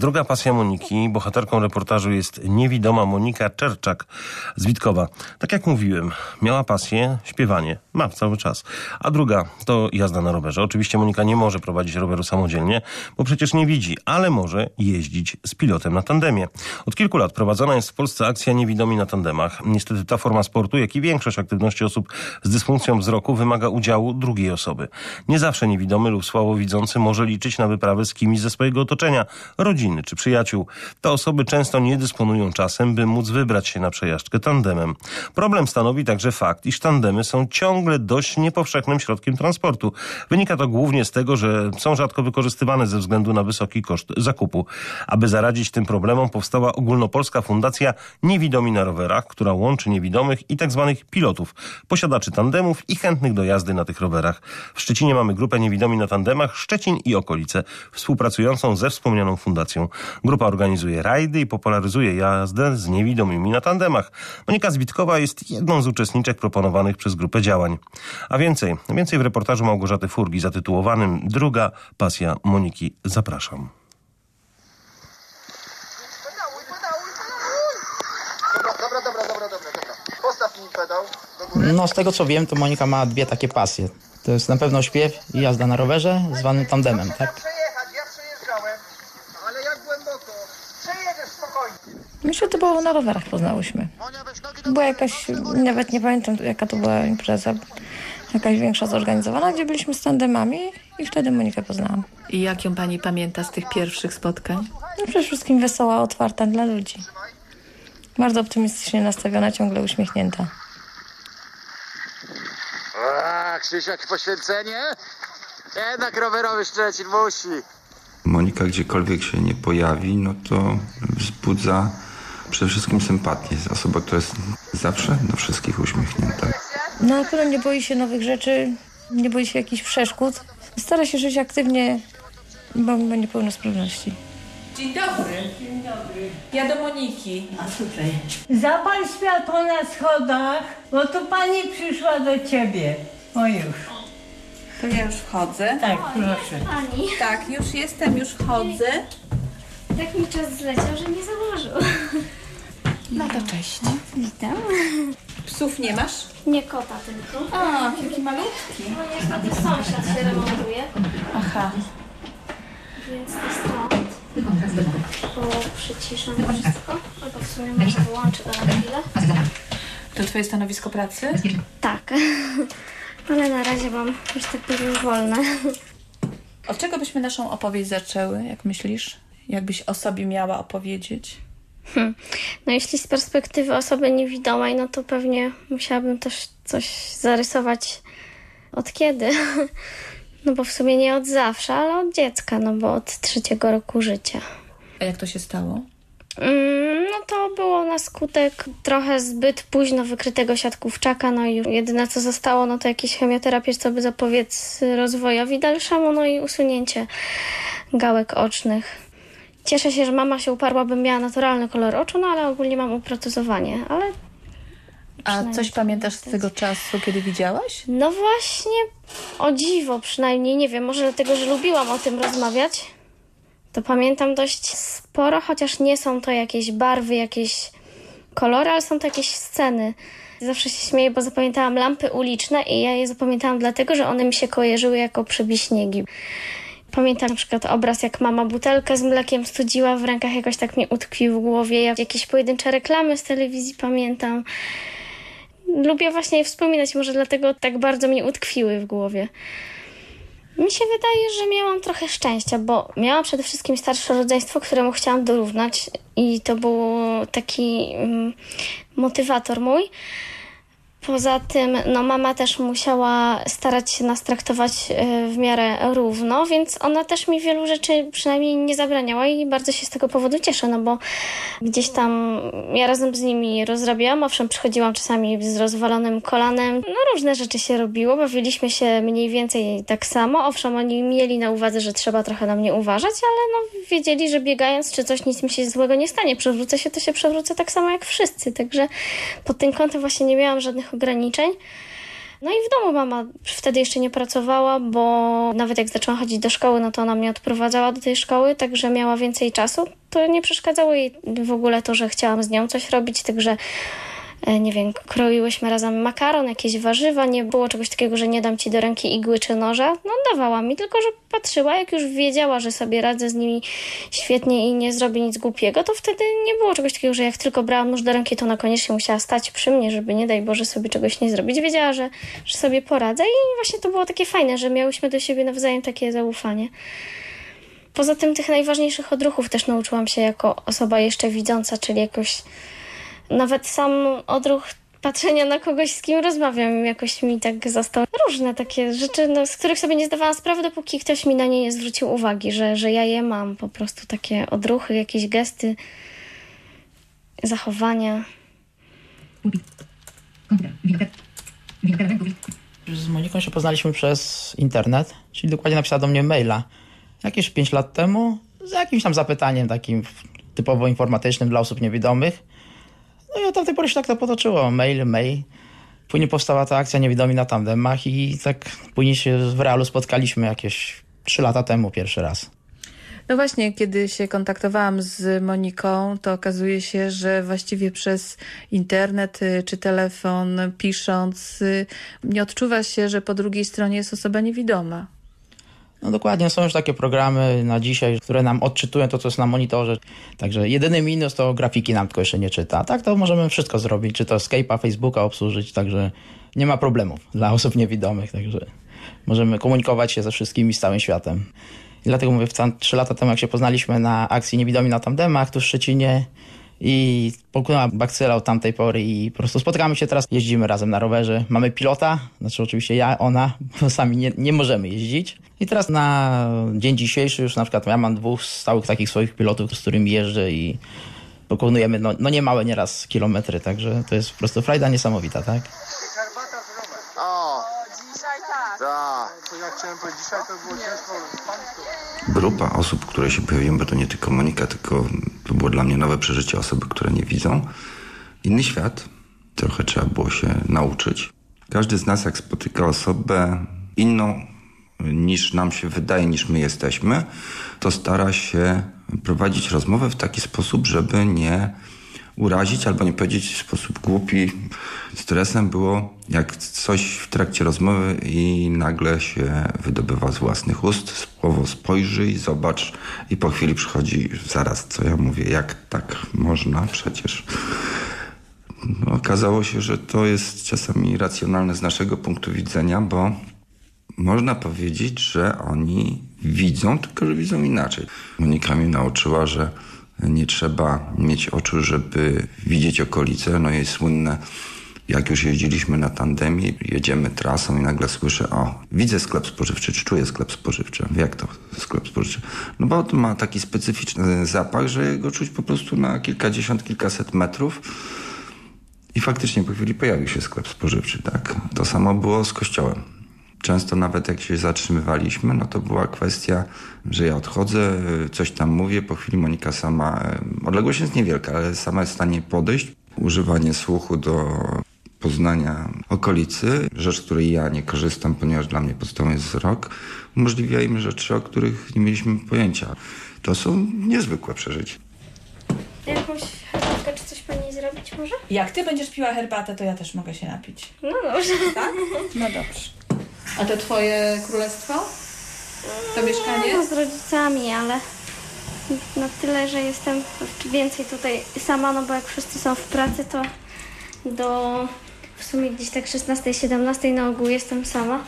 Druga pasja Moniki, bohaterką reportażu jest niewidoma Monika Czerczak z Witkowa. Tak jak mówiłem, miała pasję śpiewanie, ma cały czas. A druga to jazda na rowerze. Oczywiście Monika nie może prowadzić roweru samodzielnie, bo przecież nie widzi, ale może jeździć z pilotem na tandemie. Od kilku lat prowadzona jest w Polsce akcja Niewidomi na tandemach. Niestety ta forma sportu, jak i większość aktywności osób z dysfunkcją wzroku wymaga udziału drugiej osoby. Nie zawsze niewidomy lub słabowidzący może liczyć na wyprawy z kimś ze swojego otoczenia, rodziny czy przyjaciół. Te osoby często nie dysponują czasem, by móc wybrać się na przejażdżkę tandemem. Problem stanowi także fakt, iż tandemy są ciągle dość niepowszechnym środkiem transportu. Wynika to głównie z tego, że są rzadko wykorzystywane ze względu na wysoki koszt zakupu. Aby zaradzić tym problemom powstała ogólnopolska fundacja Niewidomi na rowerach, która łączy niewidomych i tzw. Tak pilotów, posiadaczy tandemów i chętnych do jazdy na tych rowerach. W Szczecinie mamy grupę Niewidomi na tandemach Szczecin i okolice, współpracującą ze wspomnianą fundacją. Grupa organizuje rajdy i popularyzuje jazdę z niewidomymi na tandemach. Monika Zwitkowa jest jedną z uczestniczek proponowanych przez grupę działań. A więcej, więcej w reportażu Małgorzaty Furgi zatytułowanym Druga pasja Moniki. Zapraszam. Dobra, dobra, dobra, dobra, dobra, dobra. Postaw mi pedał do góry. No z tego co wiem, to Monika ma dwie takie pasje. To jest na pewno śpiew i jazda na rowerze, zwanym tandemem, tak? Przejechać, ja przejeżdżałem, ale jak głęboko? Przejedziesz spokojnie. My się to było na rowerach poznałyśmy. Była jakaś, nawet nie pamiętam jaka to była impreza, jakaś większa zorganizowana, gdzie byliśmy z tandemami i wtedy Monikę poznałam. I jak ją pani pamięta z tych pierwszych spotkań? No przede wszystkim wesoła, otwarta dla ludzi. Bardzo optymistycznie nastawiona, ciągle uśmiechnięta. A, Krzysiu, jakie poświęcenie? Jednak rowerowy Szczecin musi. Monika gdziekolwiek się nie pojawi, no to wzbudza przede wszystkim sympatię. Jest osoba, która jest zawsze do wszystkich uśmiechnięta. No na pewno nie boi się nowych rzeczy, nie boi się jakichś przeszkód. Stara się żyć aktywnie, pomimo niepełnosprawności. Dzień dobry. Dzień dobry. Ja do Moniki. Zapal światło na schodach, bo tu pani przyszła do ciebie. O już. To ja już wchodzę. Tak, proszę. Ani, Tak, już jestem, już wchodzę. tak mi czas zleciał, że nie założył. No to cześć. Witam. Psów nie masz? Nie kota tylko. A, jaki malutki. No niestety sąsiad się remontuje, Aha. więc to stąd. Bo przyciszam wszystko. Albo w sumie może wyłączę go na chwilę. To twoje stanowisko pracy? Tak. Ale na razie mam, że tak powiem, wolne. Od czego byśmy naszą opowieść zaczęły, jak myślisz? Jakbyś o sobie miała opowiedzieć? No jeśli z perspektywy osoby niewidomej, no to pewnie musiałabym też coś zarysować od kiedy. No bo w sumie nie od zawsze, ale od dziecka, no bo od trzeciego roku życia. A jak to się stało? Mm, No to było na skutek trochę zbyt późno wykrytego siatkówczaka, no i jedyne co zostało, no to jakieś chemioterapię, co by zapobiec rozwojowi dalszemu, no i usunięcie gałek ocznych. Cieszę się, że mama się uparła, bym miała naturalny kolor oczu, no ale ogólnie mam uprotezowanie, ale A coś pamiętasz z tego czasu, kiedy widziałaś? no właśnie o dziwo przynajmniej, nie wiem, może dlatego, że lubiłam o tym rozmawiać, to pamiętam dość sporo, chociaż nie są to jakieś barwy, jakieś kolory, ale są to jakieś sceny. Zawsze się śmieję, bo zapamiętałam lampy uliczne i ja je zapamiętałam dlatego, że one mi się kojarzyły jako przebiśniegi. Pamiętam na przykład obraz, jak mama butelkę z mlekiem studziła w rękach, jakoś tak mi utkwił w głowie. Jak jakieś pojedyncze reklamy z telewizji pamiętam. Lubię właśnie je wspominać, może dlatego tak bardzo mi utkwiły w głowie. Mi się wydaje, że miałam trochę szczęścia, bo miałam przede wszystkim starsze rodzeństwo, któremu chciałam dorównać i to był taki mm, motywator mój. Poza tym, no mama też musiała starać się nas traktować e, w miarę równo, więc ona też mi wielu rzeczy przynajmniej nie zabraniała i bardzo się z tego powodu cieszę, no bo gdzieś tam ja razem z nimi rozrabiałam, owszem przychodziłam czasami z rozwalonym kolanem, no różne rzeczy się robiło, bawiliśmy się mniej więcej tak samo, owszem oni mieli na uwadze, że trzeba trochę na mnie uważać, ale no wiedzieli, że biegając czy coś nic mi się złego nie stanie, przewrócę się, to się przewrócę tak samo jak wszyscy, także pod tym kątem właśnie nie miałam żadnych ograniczeń. No i w domu mama wtedy jeszcze nie pracowała, bo nawet jak zaczęłam chodzić do szkoły, no to ona mnie odprowadzała do tej szkoły, także miała więcej czasu. To nie przeszkadzało jej w ogóle to, że chciałam z nią coś robić, także nie wiem, kroiłyśmy razem makaron, jakieś warzywa, nie było czegoś takiego, że nie dam ci do ręki igły czy noża. No dawała mi, tylko że patrzyła, jak już wiedziała, że sobie radzę z nimi świetnie i nie zrobię nic głupiego, to wtedy nie było czegoś takiego, że jak tylko brałam nóż do ręki, to ona koniecznie musiała stać przy mnie, żeby nie daj Boże sobie czegoś nie zrobić. Wiedziała, że, że sobie poradzę i właśnie to było takie fajne, że miałyśmy do siebie nawzajem takie zaufanie. Poza tym tych najważniejszych odruchów też nauczyłam się jako osoba jeszcze widząca, czyli jakoś nawet sam odruch patrzenia na kogoś, z kim rozmawiam, jakoś mi tak został. Różne takie rzeczy, no, z których sobie nie zdawałam sprawy, dopóki ktoś mi na nie nie zwrócił uwagi, że, że ja je mam. Po prostu takie odruchy, jakieś gesty, zachowania. Z Moniką się poznaliśmy przez internet, czyli dokładnie napisała do mnie maila. Jakieś 5 lat temu, z jakimś tam zapytaniem takim typowo informatycznym dla osób niewidomych. No i od tamtej pory się tak to potoczyło. Mail, mail. Później powstała ta akcja Niewidomi na tandemach i tak później się w realu spotkaliśmy jakieś 3 lata temu pierwszy raz. No właśnie, kiedy się kontaktowałam z Moniką, to okazuje się, że właściwie przez internet y, czy telefon pisząc, y, nie odczuwa się, że po drugiej stronie jest osoba niewidoma. No dokładnie, są już takie programy na dzisiaj, które nam odczytują to, co jest na monitorze. Także jedyny minus to grafiki nam tylko jeszcze nie czyta. Tak to możemy wszystko zrobić, czy to Skype'a, Facebooka obsłużyć, także nie ma problemów dla osób niewidomych, także możemy komunikować się ze wszystkimi z całym światem. I dlatego mówię, trzy lata temu jak się poznaliśmy na akcji Niewidomi na Tandemach tu w Szczecinie i pokonała bakcyla od tamtej pory i po prostu spotykamy się teraz, jeździmy razem na rowerze. Mamy pilota, znaczy oczywiście ja, ona, bo sami nie, nie możemy jeździć. I teraz na dzień dzisiejszy już na przykład ja mam dwóch stałych takich swoich pilotów, z którymi jeżdżę i pokonujemy no, no niemałe nieraz kilometry, także to jest po prostu frajda niesamowita, tak? O, tak. Jak chciałem powiedzieć, dzisiaj to było ciężko. Grupa osób, które się pojawiły, bo to nie tylko Monika, tylko to było dla mnie nowe przeżycie osoby, które nie widzą. Inny świat, trochę trzeba było się nauczyć. Każdy z nas, jak spotyka osobę inną niż nam się wydaje, niż my jesteśmy, to stara się prowadzić rozmowę w taki sposób, żeby nie urazić albo nie powiedzieć w sposób głupi. Stresem było, jak coś w trakcie rozmowy i nagle się wydobywa z własnych ust, słowo spojrzyj, zobacz i po chwili przychodzi zaraz, co ja mówię, jak tak można przecież. No, okazało się, że to jest czasami racjonalne z naszego punktu widzenia, bo można powiedzieć, że oni widzą, tylko że widzą inaczej. Monika mnie nauczyła, że nie trzeba mieć oczu, żeby widzieć okolice. No jest słynne, jak już jeździliśmy na tandemie, jedziemy trasą i nagle słyszę, o, widzę sklep spożywczy, czy czuję sklep spożywczy. Jak to sklep spożywczy? No bo to ma taki specyficzny zapach, że go czuć po prostu na kilkadziesiąt, kilkaset metrów. I faktycznie po chwili pojawił się sklep spożywczy, tak? To samo było z kościołem. Często nawet jak się zatrzymywaliśmy, no to była kwestia, że ja odchodzę, coś tam mówię, po chwili Monika sama, odległość jest niewielka, ale sama jest w stanie podejść. Używanie słuchu do poznania okolicy, rzecz, której ja nie korzystam, ponieważ dla mnie podstawą jest wzrok, umożliwia im rzeczy, o których nie mieliśmy pojęcia. To są niezwykłe przeżycia. Jakąś herbatkę czy coś pani zrobić może? Jak ty będziesz piła herbatę, to ja też mogę się napić. No dobrze. Tak? No dobrze. A to twoje królestwo? To mieszkanie? No, z rodzicami, ale na tyle, że jestem więcej tutaj sama, no bo jak wszyscy są w pracy, to do w sumie gdzieś tak 16-17 na ogół jestem sama.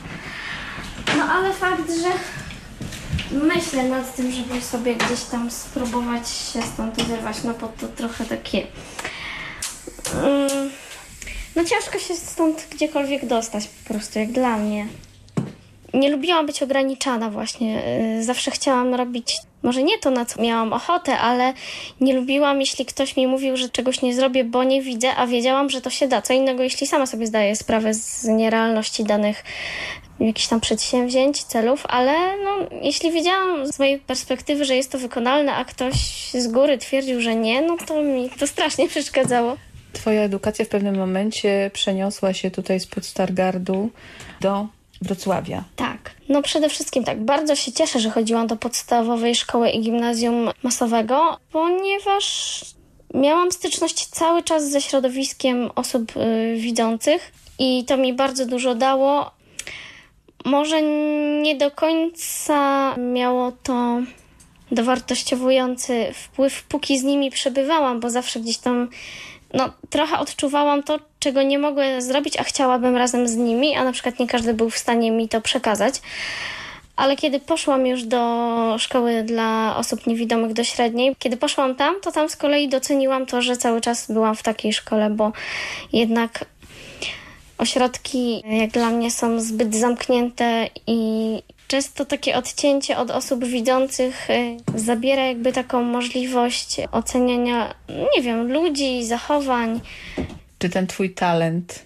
No ale fakt, że myślę nad tym, żeby sobie gdzieś tam spróbować się stąd wyrwać, no bo to trochę takie... Mm, no ciężko się stąd gdziekolwiek dostać po prostu, jak dla mnie. Nie lubiłam być ograniczana właśnie. Y, Zawsze chciałam robić, może nie to, na co miałam ochotę, ale nie lubiłam, jeśli ktoś mi mówił, że czegoś nie zrobię, bo nie widzę, a wiedziałam, że to się da. Co innego, jeśli sama sobie zdaję sprawę z nierealności danych jakichś tam przedsięwzięć, celów, ale no, jeśli wiedziałam z mojej perspektywy, że jest to wykonalne, a ktoś z góry twierdził, że nie, no to mi to strasznie przeszkadzało. Twoja edukacja w pewnym momencie przeniosła się tutaj spod Stargardu do Wrocławia. Tak. No przede wszystkim tak, bardzo się cieszę, że chodziłam do podstawowej szkoły i gimnazjum masowego, ponieważ miałam styczność cały czas ze środowiskiem osób y, widzących i to mi bardzo dużo dało. Może nie do końca miało to dowartościowujący wpływ, póki z nimi przebywałam, bo zawsze gdzieś tam no, trochę odczuwałam to, czego nie mogę zrobić, a chciałabym razem z nimi, a na przykład nie każdy był w stanie mi to przekazać. Ale kiedy poszłam już do szkoły dla osób niewidomych do średniej, kiedy poszłam tam, to tam z kolei doceniłam to, że cały czas byłam w takiej szkole, bo jednak ośrodki jak dla mnie są zbyt zamknięte i często takie odcięcie od osób widzących y, zabiera jakby taką możliwość oceniania, nie wiem, ludzi, zachowań. Czy ten twój talent,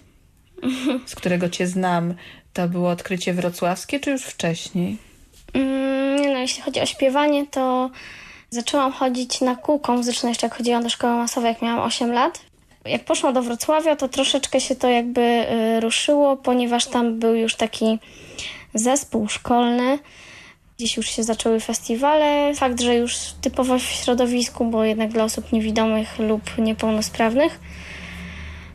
z którego cię znam, to było odkrycie wrocławskie, czy już wcześniej? Mm, no, jeśli chodzi o śpiewanie, to zaczęłam chodzić na kółko muzyczne jeszcze jak chodziłam do szkoły masowej, jak miałam 8 lat. Jak poszłam do Wrocławia, to troszeczkę się to jakby y, ruszyło, ponieważ tam był już taki zespół szkolny. Gdzieś już się zaczęły festiwale. Fakt, że już typowo w środowisku, bo jednak dla osób niewidomych lub niepełnosprawnych.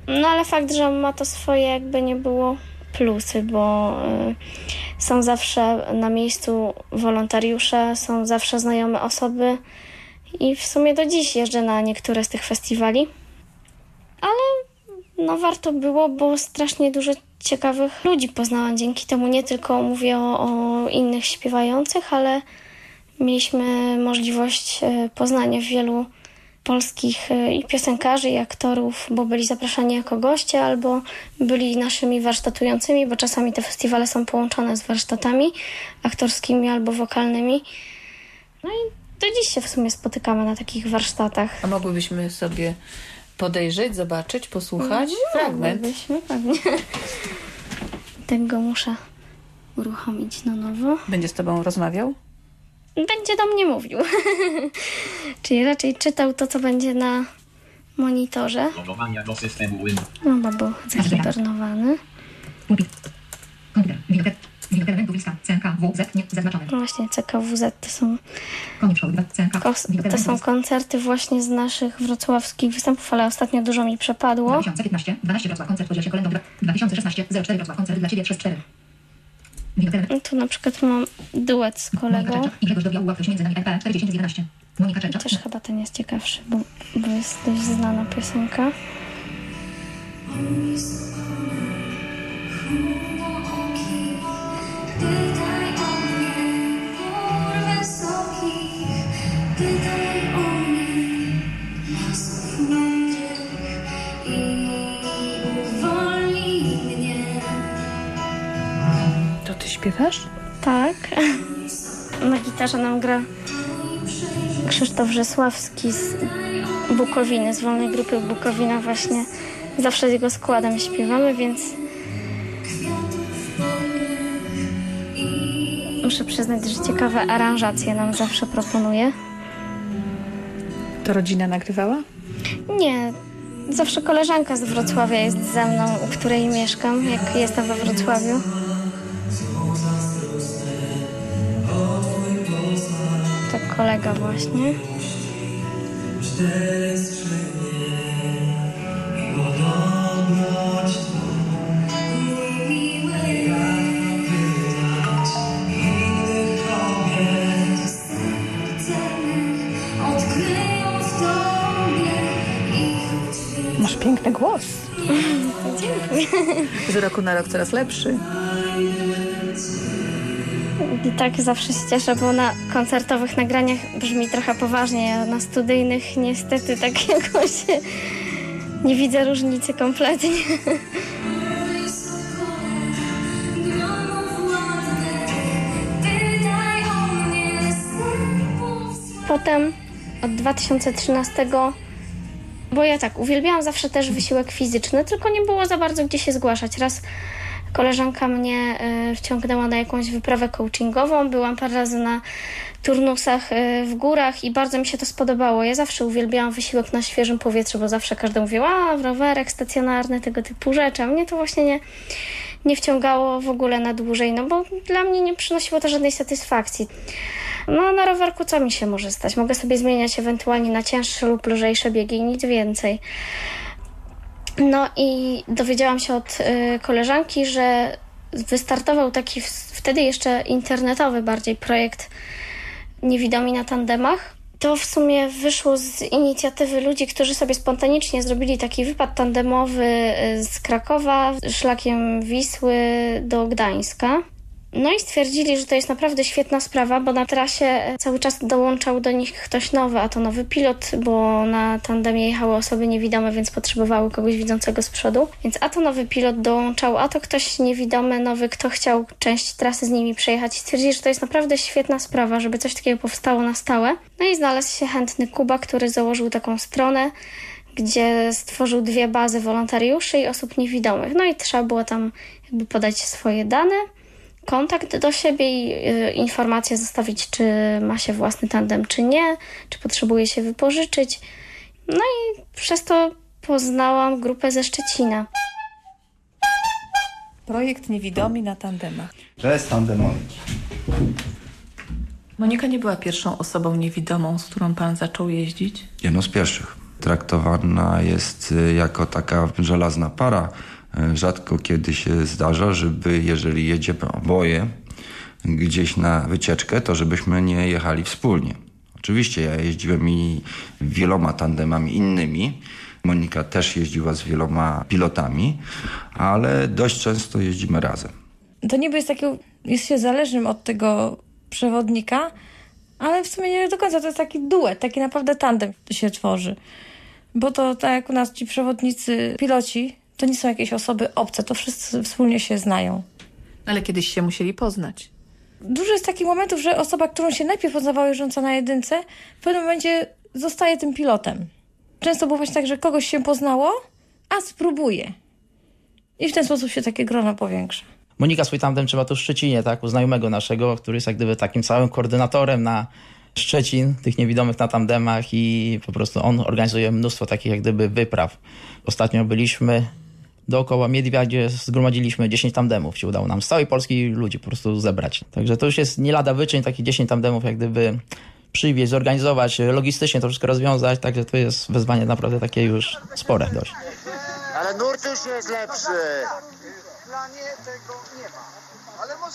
No ale fakt, że ma to swoje jakby nie było plusy, bo y, są zawsze na miejscu wolontariusze, są zawsze znajome osoby i w sumie do dziś jeżdżę na niektóre z tych festiwali. Ale no warto było, bo strasznie dużo ciekawych ludzi poznałam dzięki temu. Nie tylko mówię o, o innych śpiewających, ale mieliśmy możliwość e, poznania wielu polskich e, i piosenkarzy, i aktorów, bo byli zapraszani jako goście albo byli naszymi warsztatującymi, bo czasami te festiwale są połączone z warsztatami aktorskimi albo wokalnymi. No i do dziś się w sumie spotykamy na takich warsztatach. A mogłybyśmy sobie podejrzeć, zobaczyć, posłuchać? No, Fragment. pewnie. Tego muszę uruchomić na nowo. Będzie z tobą rozmawiał? Będzie do mnie mówił. Czyli raczej czytał to, co będzie na monitorze. Logowania do systemu Win. No, bo był zahibernowany. No właśnie, CKWZ to są, kos- to są koncerty właśnie z naszych wrocławskich występów, ale ostatnio dużo mi przepadło. 2015, 12 Wrocław, koncert podziel się kolędą 2016, 04 Wrocław, koncert dla Ciebie przez 4. No Tu na przykład mam duet z kolegą. I Grzegorz Dobiał, łapność między nami RP, 40 11. Monika Czerczak. Chociaż chyba ten jest ciekawszy, bo, bo jest dość znana piosenka. Pytaj o mnie, gór wysokich, pytaj o mnie, mądrych i uwolnij mnie. To ty śpiewasz? Tak. Na gitarze nam gra Krzysztof Rzesławski z Bukowiny, z wolnej grupy Bukowina właśnie. Zawsze z jego składem śpiewamy, więc muszę przyznać, że ciekawe aranżacje nam zawsze proponuje. To rodzina nagrywała? Nie, zawsze koleżanka z Wrocławia jest ze mną, u której mieszkam, jak jestem we Wrocławiu. To kolega właśnie. Odkryją piękny głos. Dziękuję. Z roku na rok coraz lepszy. I tak zawsze się cieszę, bo na koncertowych nagraniach brzmi trochę poważnie, a na studyjnych niestety tak jakoś nie widzę różnicy kompletnie. Potem od 2013, bo ja tak uwielbiałam zawsze też wysiłek fizyczny, tylko nie było za bardzo gdzie się zgłaszać. Raz koleżanka mnie y, wciągnęła na jakąś wyprawę coachingową, byłam parę razy na turnusach y, w górach i bardzo mi się to spodobało. Ja zawsze uwielbiałam wysiłek na świeżym powietrzu, bo zawsze każdy mówił, a rowerek stacjonarny, tego typu rzeczy, a mnie to właśnie nie, nie wciągało w ogóle na dłużej, no bo dla mnie nie przynosiło to żadnej satysfakcji. No na rowerku co mi się może stać? Mogę sobie zmieniać ewentualnie na cięższe lub lżejsze biegi i nic więcej. No i dowiedziałam się od y, koleżanki, że wystartował taki wtedy jeszcze internetowy bardziej projekt Niewidomi na tandemach. To w sumie wyszło z inicjatywy ludzi, którzy sobie spontanicznie zrobili taki wypad tandemowy y, z Krakowa szlakiem Wisły do Gdańska. No i stwierdzili, że to jest naprawdę świetna sprawa, bo na trasie cały czas dołączał do nich ktoś nowy, a to nowy pilot, bo na tandemie jechały osoby niewidome, więc potrzebowały kogoś widzącego z przodu. Więc a to nowy pilot dołączał, a to ktoś niewidomy, nowy, kto chciał część trasy z nimi przejechać. I stwierdzili, że to jest naprawdę świetna sprawa, żeby coś takiego powstało na stałe. No i znalazł się chętny Kuba, który założył taką stronę, gdzie stworzył dwie bazy wolontariuszy i osób niewidomych. No i trzeba było tam jakby podać swoje dane kontakt do siebie i y, informacje zostawić, czy ma się własny tandem, czy nie, czy potrzebuje się wypożyczyć. No i przez to poznałam grupę ze Szczecina. Projekt Niewidomi na tandemach. Bez tandemowy. Monika nie była pierwszą osobą niewidomą, z którą pan zaczął jeździć? Jedną z pierwszych. Traktowana jest y, jako taka żelazna para. Y, Rzadko kiedy się zdarza, żeby jeżeli jedziemy oboje gdzieś na wycieczkę, to żebyśmy nie jechali wspólnie. Oczywiście ja jeździłem i wieloma tandemami innymi. Monika też jeździła z wieloma pilotami, ale dość często jeździmy razem. To niby jest takie, jest się zależnym od tego przewodnika, ale w sumie nie do końca to jest taki duet, taki naprawdę tandem się tworzy. Bo to tak jak u nas ci przewodnicy, piloci, to nie są jakieś osoby obce, to wszyscy wspólnie się znają. Ale kiedyś się musieli poznać. Dużo jest takich momentów, że osoba, którą się najpierw poznawała jeżdżąca na jedynce, w pewnym momencie zostaje tym pilotem. Często było właśnie tak, że kogoś się poznało, a spróbuje. I w ten sposób się takie grono powiększa. Monika swój tandem trzyma tu w Szczecinie, tak, u znajomego naszego, który jest jak gdyby takim całym koordynatorem na Szczecin, tych niewidomych na tandemach i po prostu on organizuje mnóstwo takich jak gdyby wypraw. Ostatnio byliśmy dookoła Miedwia, gdzie zgromadziliśmy 10 tandemów. Się udało nam z całej Polski ludzi po prostu zebrać. Także to już jest nie lada wyczyn, takich 10 tandemów jak gdyby przywieźć, zorganizować, logistycznie to wszystko rozwiązać, także to jest wyzwanie naprawdę takie już spore dość. Ale Nurtuś jest lepszy.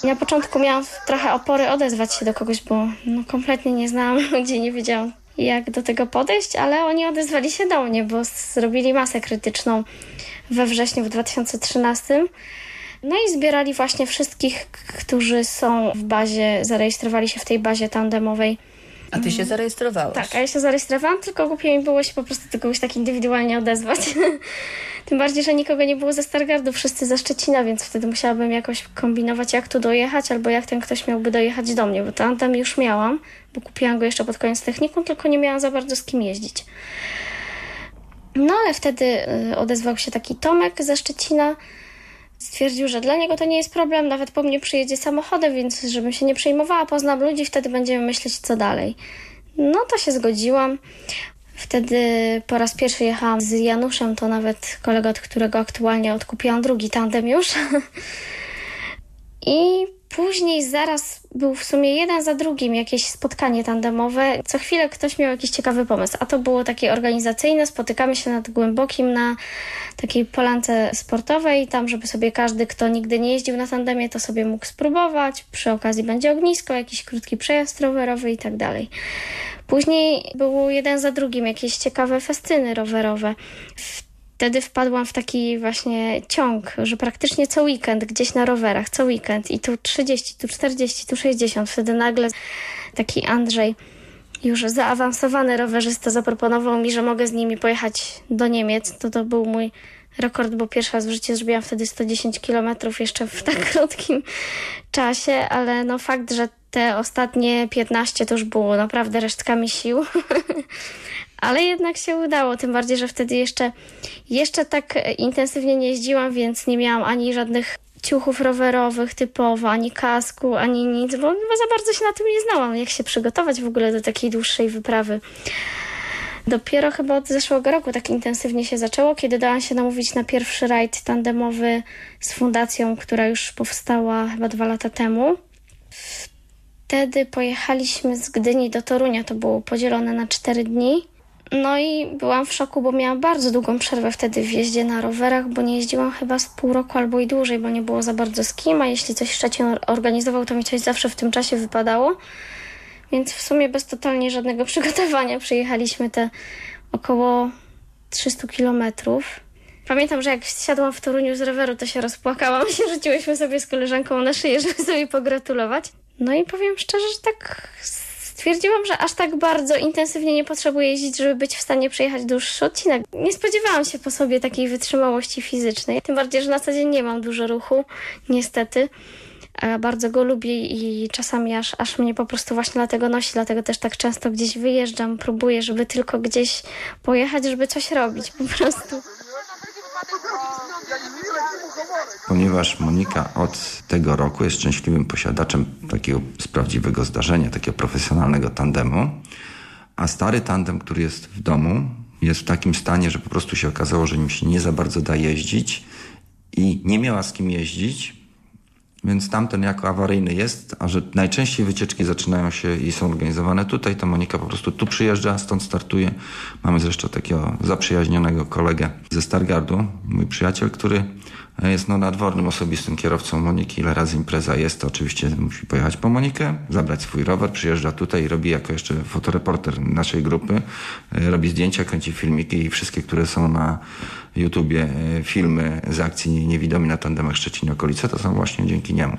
Na początku miałam trochę opory odezwać się do kogoś, bo no, kompletnie nie znałam ludzi, nie wiedziałam jak do tego podejść, ale oni odezwali się do mnie, bo zrobili masę krytyczną we wrześniu w 2013. No i zbierali właśnie wszystkich, którzy są w bazie, zarejestrowali się w tej bazie tandemowej. A ty się zarejestrowałeś? Tak, a ja się zarejestrowałam, tylko głupio mi było się po prostu do kogoś tak indywidualnie odezwać. Tym bardziej, że nikogo nie było ze Stargardu, wszyscy ze Szczecina, więc wtedy musiałabym jakoś kombinować, jak tu dojechać, albo jak ten ktoś miałby dojechać do mnie, bo tandem już miałam, bo kupiłam go jeszcze pod koniec techniką, tylko nie miałam za bardzo z kim jeździć. No ale wtedy y, odezwał się taki Tomek ze Szczecina. Stwierdził, że dla niego to nie jest problem, nawet po mnie przyjedzie samochodem, więc żebym się nie przejmowała, poznam ludzi, wtedy będziemy myśleć, co dalej. No to się zgodziłam. Wtedy po raz pierwszy jechałam z Januszem, to nawet kolega, od którego aktualnie odkupiłam drugi tandem już. I później zaraz był w sumie jeden za drugim jakieś spotkanie tandemowe. Co chwilę ktoś miał jakiś ciekawy pomysł, a to było takie organizacyjne. Spotykamy się nad Głębokim na takiej polance sportowej, tam żeby sobie każdy, kto nigdy nie jeździł na tandemie, to sobie mógł spróbować. Przy okazji będzie ognisko, jakiś krótki przejazd rowerowy i tak dalej. Później było jeden za drugim jakieś ciekawe festyny rowerowe. Wtedy wpadłam w taki właśnie ciąg, że praktycznie co weekend gdzieś na rowerach, co weekend i tu 30, tu 40, tu 60. Wtedy nagle taki Andrzej, już zaawansowany rowerzysta, zaproponował mi, że mogę z nimi pojechać do Niemiec. To to był mój rekord, bo pierwszy raz w życiu zrobiłam wtedy 110 km jeszcze w tak krótkim czasie, ale no fakt, że te ostatnie 15 to już było naprawdę resztkami sił. Ale jednak się udało, tym bardziej, że wtedy jeszcze, jeszcze tak intensywnie nie jeździłam, więc nie miałam ani żadnych ciuchów rowerowych typowo, ani kasku, ani nic, bo, za bardzo się na tym nie znałam, jak się przygotować w ogóle do takiej dłuższej wyprawy. Dopiero chyba od zeszłego roku tak intensywnie się zaczęło, kiedy dałam się namówić na pierwszy rajd tandemowy z fundacją, która już powstała chyba dwa lata temu. Wtedy pojechaliśmy z Gdyni do Torunia, to było podzielone na cztery dni. No i byłam w szoku, bo miałam bardzo długą przerwę wtedy w jeździe na rowerach, bo nie jeździłam chyba z pół roku albo i dłużej, bo nie było za bardzo z kim, a jeśli coś Szczecin organizował, to mi coś zawsze w tym czasie wypadało. Więc w sumie bez totalnie żadnego przygotowania przyjechaliśmy te około 300 kilometrów. Pamiętam, że jak siadłam w Toruniu z roweru, to się rozpłakałam, się rzuciłyśmy sobie z koleżanką na szyję, żeby sobie pogratulować. No i powiem szczerze, że tak stwierdziłam, że aż tak bardzo intensywnie nie potrzebuję jeździć, żeby być w stanie przejechać dłuższy odcinek. Nie spodziewałam się po sobie takiej wytrzymałości fizycznej. Tym bardziej, że na co dzień nie mam dużo ruchu, niestety. Bardzo go lubię i czasami aż, aż mnie po prostu właśnie dlatego nosi, dlatego też tak często gdzieś wyjeżdżam, próbuję, żeby tylko gdzieś pojechać, żeby coś robić po prostu. Ponieważ Monika od tego roku jest szczęśliwym posiadaczem takiego z prawdziwego zdarzenia, takiego profesjonalnego tandemu, a stary tandem, który jest w domu, jest w takim stanie, że po prostu się okazało, że nim się nie za bardzo da jeździć i nie miała z kim jeździć, więc tamten jako awaryjny jest, a że najczęściej wycieczki zaczynają się i są organizowane tutaj, to Monika po prostu tu przyjeżdża, stąd startuje. Mamy zresztą takiego zaprzyjaźnionego kolegę ze Stargardu, mój przyjaciel, który jest no, nadwornym osobistym kierowcą Moniki. Ile razy impreza jest, to oczywiście musi pojechać po Monikę, zabrać swój rower, przyjeżdża tutaj i robi jako jeszcze fotoreporter naszej grupy. Robi zdjęcia, kręci filmiki i wszystkie, które są na YouTubie, e, filmy z akcji Niewidomi na tandemach Szczecin okolice, to są właśnie dzięki niemu.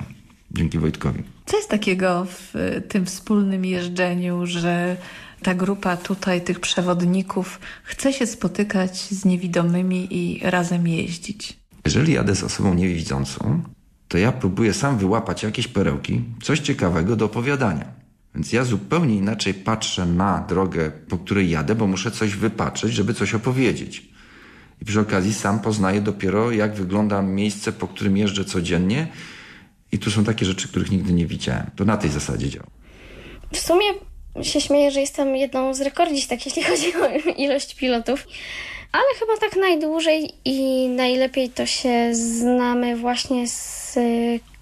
Dzięki Wojtkowi. Co jest takiego w y, tym wspólnym jeżdżeniu, że ta grupa tutaj, tych przewodników, chce się spotykać z niewidomymi i razem jeździć? Jeżeli jadę z osobą niewidzącą, to ja próbuję sam wyłapać jakieś perełki, coś ciekawego do opowiadania. Więc ja zupełnie inaczej patrzę na drogę, po której jadę, bo muszę coś wypatrzeć, żeby coś opowiedzieć. I przy okazji sam poznaję dopiero, jak wygląda miejsce, po którym jeżdżę codziennie. I tu są takie rzeczy, których nigdy nie widziałem. To na tej zasadzie działa. W sumie się śmieję, że jestem jedną z rekordzistek, jeśli chodzi o ilość pilotów. Ale chyba tak najdłużej i najlepiej to się znamy właśnie z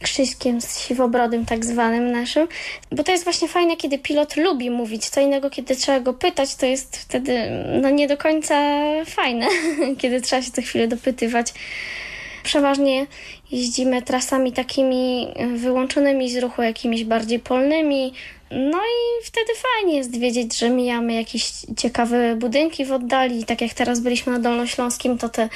Krzyśkiem, z Siwobrodym tak zwanym naszym. Bo to jest właśnie fajne, kiedy pilot lubi mówić. Co innego, kiedy trzeba go pytać, to jest wtedy no nie do końca fajne, kiedy trzeba się co chwilę dopytywać. Przeważnie jeździmy trasami takimi wyłączonymi z ruchu, jakimiś bardziej polnymi. No i wtedy fajnie jest wiedzieć, że mijamy jakieś ciekawe budynki w oddali. Tak jak teraz byliśmy na Dolnośląskim, to te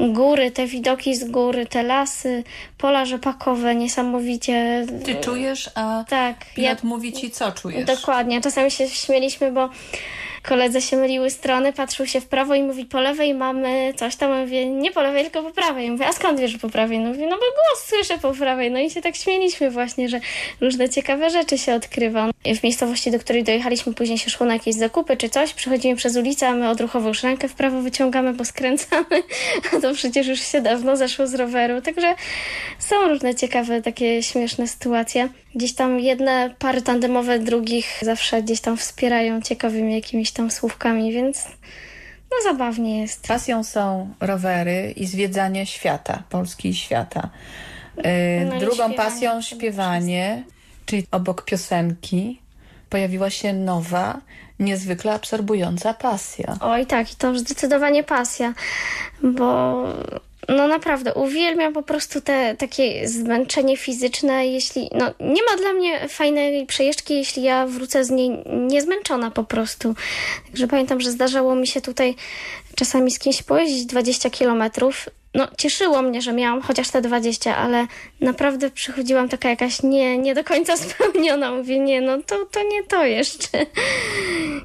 góry, te widoki z góry, te lasy, pola rzepakowe niesamowicie. Ty czujesz, a tak, pilot mówi ci, co czujesz. Dokładnie. Czasami się śmieliśmy, bo koledze się myliły strony, patrzył się w prawo i mówi po lewej mamy coś tam, Ja mówię nie po lewej, tylko po prawej. Mówię, a skąd wiesz, że po prawej? No mówię, no bo głos słyszę po prawej. No i się tak śmieliśmy właśnie, że różne ciekawe rzeczy się odkrywa. W miejscowości, do której dojechaliśmy, później się szło na jakieś zakupy czy coś, przechodzimy przez ulicę, a my odruchowo już rękę w prawo wyciągamy, bo skręcamy, a to przecież już się dawno zeszło z roweru. Także są różne ciekawe, takie śmieszne sytuacje. Gdzieś tam jedne pary tandemowe drugich zawsze gdzieś tam wspierają ciekawymi jakimiś tam słówkami, więc no zabawnie jest. Pasją są rowery i zwiedzanie świata, Polski i świata. Yy, No i drugą śpiewanie pasją śpiewanie, czyli obok piosenki pojawiła się nowa, niezwykle absorbująca pasja. Oj tak, i to już zdecydowanie pasja, bo no naprawdę uwielbiam po prostu te takie zmęczenie fizyczne, jeśli, no nie ma dla mnie fajnej przejeżdżki, jeśli ja wrócę z niej niezmęczona po prostu. Także pamiętam, że zdarzało mi się tutaj czasami z kimś pojeździć 20 kilometrów. No cieszyło mnie, że miałam chociaż te 20, ale naprawdę przychodziłam taka jakaś nie, nie do końca spełniona. Mówię, nie, no to, to nie to jeszcze.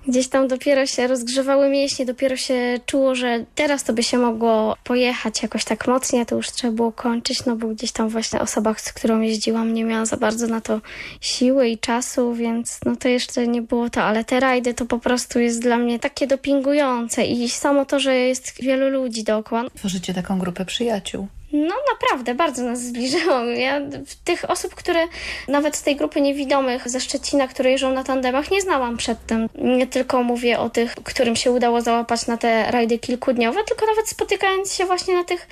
Gdzieś tam dopiero się rozgrzewały mięśnie, dopiero się czuło, że teraz to by się mogło pojechać jakoś tak mocniej, a to już trzeba było kończyć, no bo gdzieś tam właśnie osoba, z którą jeździłam, nie miała za bardzo na to siły i czasu, więc no to jeszcze nie było to, ale te rajdy to po prostu jest dla mnie takie dopingujące i samo to, że jest wielu ludzi dookoła. Tworzycie taką grupę przyjaciół. No naprawdę, bardzo nas zbliżyło. Ja tych osób, które nawet z tej grupy niewidomych ze Szczecina, które jeżdżą na tandemach, nie znałam przedtem. Nie tylko mówię o tych, którym się udało załapać na te rajdy kilkudniowe, tylko nawet spotykając się właśnie na tych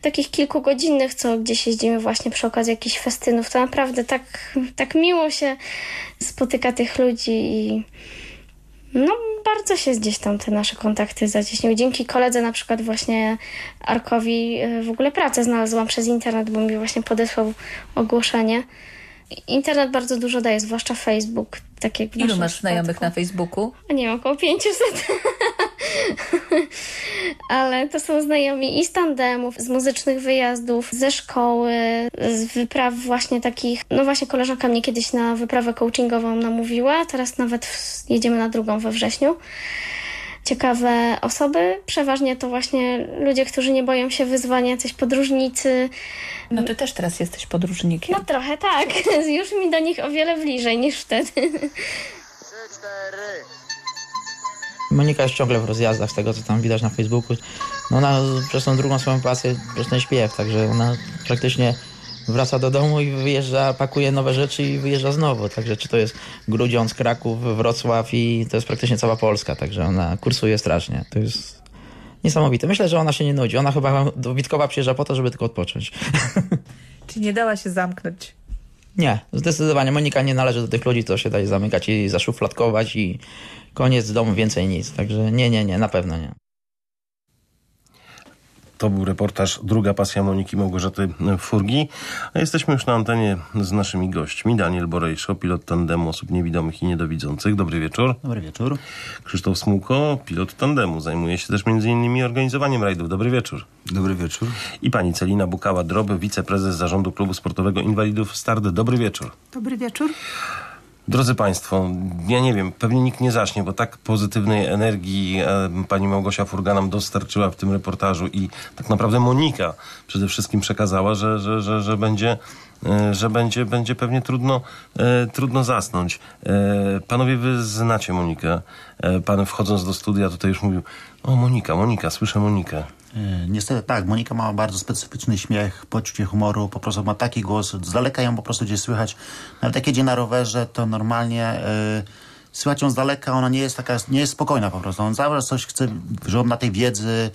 takich kilkugodzinnych, co gdzieś jeździmy właśnie przy okazji jakichś festynów, to naprawdę tak, tak miło się spotyka tych ludzi i no bardzo się gdzieś tam te nasze kontakty zacieśniły. Dzięki koledze na przykład właśnie Arkowi y, w ogóle pracę znalazłam przez internet, bo mi właśnie podesłał ogłoszenie. Internet bardzo dużo daje, zwłaszcza Facebook. Tak jak Ilu masz znajomych przypadku. na Facebooku? Nie około 500. Ale to są znajomi i z tandemów, z muzycznych wyjazdów, ze szkoły, z wypraw właśnie takich. No właśnie koleżanka mnie kiedyś na wyprawę coachingową namówiła, teraz nawet jedziemy na drugą we wrześniu. Ciekawe osoby, przeważnie to właśnie ludzie, którzy nie boją się wyzwania, jacyś podróżnicy. No ty też teraz jesteś podróżnikiem. No trochę tak, już mi do nich o wiele bliżej niż wtedy. Trzy, cztery. Monika jest ciągle w rozjazdach, z tego co tam widać na Facebooku. No ona przez tą drugą swoją pasję, przez ten śpiew, także ona praktycznie wraca do domu i wyjeżdża, pakuje nowe rzeczy i wyjeżdża znowu. Także czy to jest Grudziądz, Kraków, Wrocław i to jest praktycznie cała Polska, także ona kursuje strasznie. To jest niesamowite. Myślę, że ona się nie nudzi. Ona chyba do Witkowa przyjeżdża po to, żeby tylko odpocząć. Czy nie dała się zamknąć? Nie, zdecydowanie Monika nie należy do tych ludzi, co się daje zamykać i zaszufladkować i koniec domu, więcej nic. Także nie, nie, nie, na pewno nie. To był reportaż Druga pasja Moniki Małgorzaty Furgi. A jesteśmy już na antenie z naszymi gośćmi. Daniel Borejszo, pilot tandemu osób niewidomych i niedowidzących. Dobry wieczór. Dobry wieczór. Krzysztof Smułko, pilot tandemu. Zajmuje się też między innymi organizowaniem rajdów. Dobry wieczór. Dobry wieczór. I pani Celina Bukała-Droby, wiceprezes zarządu Klubu Sportowego Inwalidów Start. Dobry wieczór. Dobry wieczór. Drodzy Państwo, ja nie wiem, pewnie nikt nie zaśnie, bo tak pozytywnej energii e, pani Małgosia Furga nam dostarczyła w tym reportażu i tak naprawdę Monika przede wszystkim przekazała, że, że, że, że będzie e, że będzie, będzie pewnie trudno, e, trudno zasnąć. E, panowie, wy znacie Monikę. E, pan wchodząc do studia tutaj już mówił, o Monika, Monika, słyszę Monikę. E, Niestety tak, Monika ma bardzo specyficzny śmiech, poczucie humoru, po prostu ma taki głos, z daleka ją po prostu gdzieś słychać. Nawet jak jedzie na rowerze, to normalnie e, słychać ją z daleka, ona nie jest taka, nie jest spokojna po prostu. On czas coś chce, że on na tej wiedzy,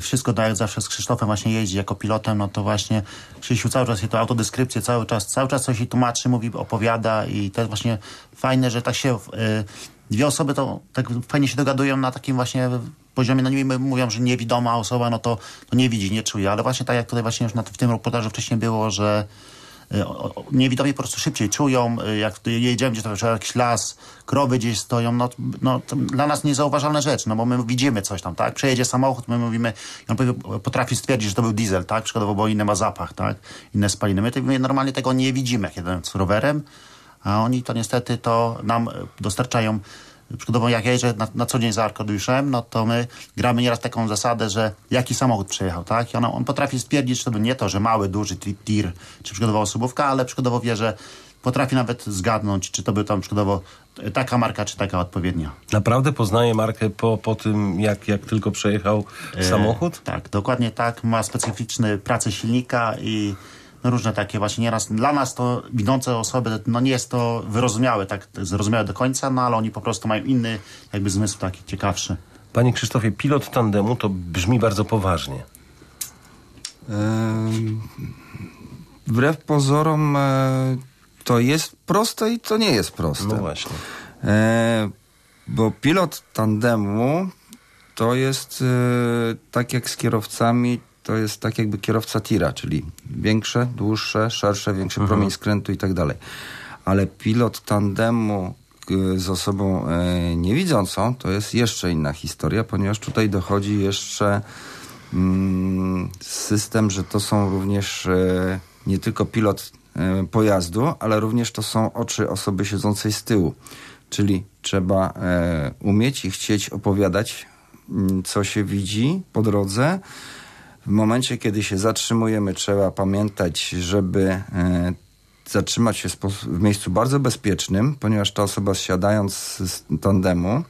wszystko tak jak zawsze z Krzysztofem właśnie jeździ jako pilotem, no to właśnie Krzysiu cały czas jej to autodeskrypcję, cały czas, cały czas coś jej tłumaczy, mówi, opowiada i to jest właśnie fajne, że tak się e, dwie osoby to tak fajnie się dogadują na takim właśnie poziomie, no niby mówią, że niewidoma osoba, no to, to nie widzi, nie czuje, ale właśnie tak jak tutaj właśnie już na, w tym reportażu wcześniej było, że y, niewidomi po prostu szybciej czują, y, jak jedziemy gdzieś to jakiś las, krowy gdzieś stoją, no, no dla nas niezauważalna rzecz, no bo my widzimy coś tam, tak? Przejedzie samochód, my mówimy, on potrafi stwierdzić, że to był diesel, tak? Przykładowo, bo inny ma zapach, tak? Inne spaliny. My, my normalnie tego nie widzimy, jak z rowerem, a oni to niestety to nam e, dostarczają Przykładowo jak ja jeżdżę na, na co dzień za Arkadiuszem, no to my gramy nieraz taką zasadę, że jaki samochód przejechał, tak? I ona, on potrafi stwierdzić, że to nie to, że mały, duży ti- tir, czy przykładowo osobówka, ale przykładowo wie, że potrafi nawet zgadnąć, czy to był tam przykładowo taka marka, czy taka odpowiednia. Naprawdę poznaje markę po, po tym, jak, jak tylko przejechał E, samochód? Tak, dokładnie tak. Ma specyficzny pracę silnika i no, różne takie właśnie nieraz dla nas to widzące osoby, no nie jest to wyrozumiałe, tak zrozumiałe do końca, no ale oni po prostu mają inny jakby zmysł taki ciekawszy. Panie Krzysztofie, pilot tandemu to brzmi bardzo poważnie. Em, Wbrew pozorom e, to jest proste i to nie jest proste. No właśnie. E, bo pilot tandemu to jest e, tak jak z kierowcami, to jest tak jakby kierowca tira, czyli większe, dłuższe, szersze, większy Mhm. promień skrętu i tak dalej. Ale pilot tandemu e, z osobą e, niewidzącą to jest jeszcze inna historia, ponieważ tutaj dochodzi jeszcze mm, system, że to są również e, nie tylko pilot e, pojazdu, ale również to są oczy osoby siedzącej z tyłu. Czyli trzeba umieć i chcieć opowiadać, mm, co się widzi po drodze. W momencie, kiedy się zatrzymujemy, trzeba pamiętać, żeby e, zatrzymać się w miejscu bardzo bezpiecznym, ponieważ ta osoba zsiadając z tandemu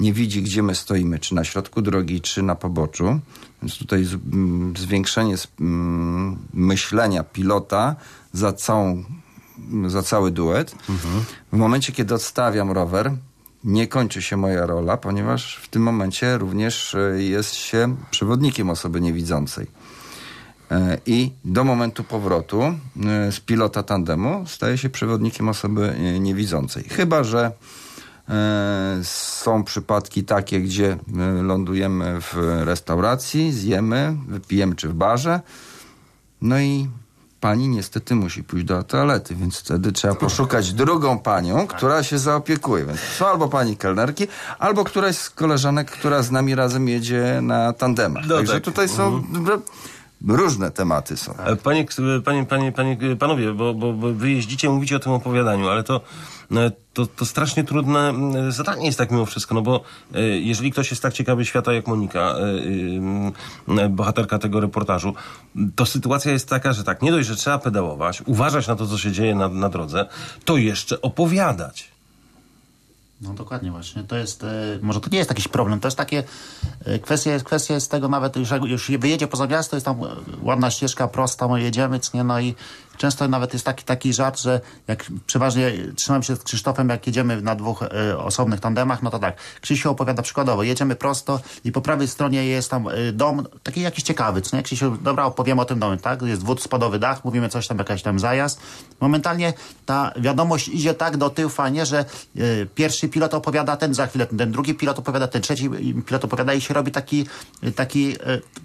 nie widzi, gdzie my stoimy, czy na środku drogi, czy na poboczu. Więc tutaj zwiększenie myślenia pilota za całą, za cały duet. W momencie, kiedy odstawiam rower, nie kończy się moja rola, ponieważ w tym momencie również e, jest się przewodnikiem osoby niewidzącej. E, I do momentu powrotu e, z pilota tandemu staje się przewodnikiem osoby niewidzącej. Chyba, że są przypadki takie, gdzie lądujemy w restauracji, zjemy, wypijemy czy w barze. No i pani niestety musi pójść do toalety, więc wtedy trzeba poszukać drugą panią, która się zaopiekuje. Więc są albo pani kelnerki, albo któraś z koleżanek, która z nami razem jedzie na tandemach. No Także tak. tutaj są różne tematy są. E, Panie, panie, panie, panie, panowie, bo, bo, bo wy jeździcie, mówicie o tym opowiadaniu, ale to, e, to, to strasznie trudne zadanie jest tak mimo wszystko, no bo e, jeżeli ktoś jest tak ciekawy świata jak Monika, e, e, bohaterka tego reportażu, to sytuacja jest taka, że tak, nie dość, że trzeba pedałować, uważać na to, co się dzieje na, na drodze, to jeszcze opowiadać. No dokładnie właśnie. To jest, e, może to nie jest jakiś problem, to jest takie, e, kwestia jest, kwestia jest tego nawet, jak już wyjedzie poza miasto, jest tam e, ładna ścieżka prosta, no jedziemy, nie, no i często nawet jest taki, taki żart, że jak przeważnie trzymam się z Krzysztofem, jak jedziemy na dwóch e, osobnych tandemach, no to tak, Krzysiu opowiada przykładowo, jedziemy prosto i po prawej stronie jest tam e, dom, taki jakiś ciekawy, co nie, Krzysiu, dobra, opowiemy o tym domie, tak, jest dwuspadowy dach, mówimy coś tam, jakaś tam zajazd, momentalnie ta wiadomość idzie tak do tyłu fajnie, że e, pierwszy pilot opowiada ten, za chwilę ten, drugi pilot opowiada, ten trzeci pilot opowiada i się robi taki, taki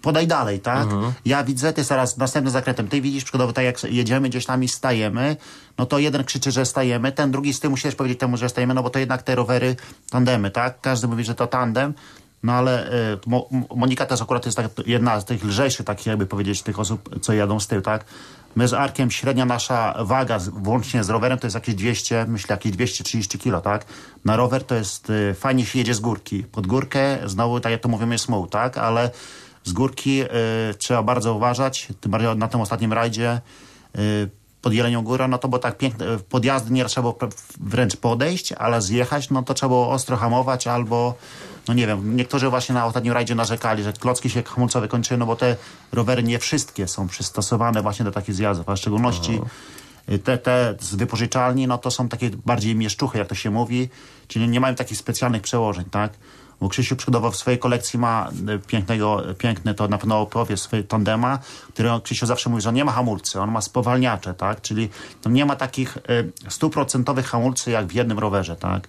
podaj dalej, tak? Ja widzę, ty zaraz następnym zakrętem, ty widzisz, przykładowo tak jak jedziemy gdzieś tam i stajemy, no to jeden krzyczy, że stajemy, ten drugi z tyłu musi też powiedzieć temu, że stajemy, no bo to jednak te rowery tandemy, tak? Każdy mówi, że to tandem, no ale e, Mo, Monika też akurat jest tak, jedna z tych lżejszych, takich jakby powiedzieć, tych osób, co jadą z tyłu, tak? My z Arkiem, średnia nasza waga, włącznie z rowerem, to jest jakieś 200, myślę, jakieś 230 kilo, tak? Na rower to jest, y, fajnie się jedzie z górki. Pod górkę, znowu, tak jak to mówimy, jest muł, tak? Ale z górki y, trzeba bardzo uważać, tym bardziej na tym ostatnim rajdzie, y, pod Jelenią Górą, no to było tak piękne, podjazdy nie trzeba było wręcz podejść, ale zjechać, no to trzeba było ostro hamować albo, no nie wiem, niektórzy właśnie na ostatnim rajdzie narzekali, że klocki się hamulcowe kończyły, no bo te rowery nie wszystkie są przystosowane właśnie do takich zjazdów, a w szczególności te, te z wypożyczalni, no to są takie bardziej mieszczuchy, jak to się mówi, czyli nie mają takich specjalnych przełożeń, tak? Bo Krzysiu przykładowo w swojej kolekcji ma e, pięknego, piękny, to na pewno opowie swój tandema, który Krzysiu zawsze mówi, że on nie ma hamulcy, on ma spowalniacze, tak? Czyli nie ma takich e, stuprocentowych hamulcy jak w jednym rowerze, tak?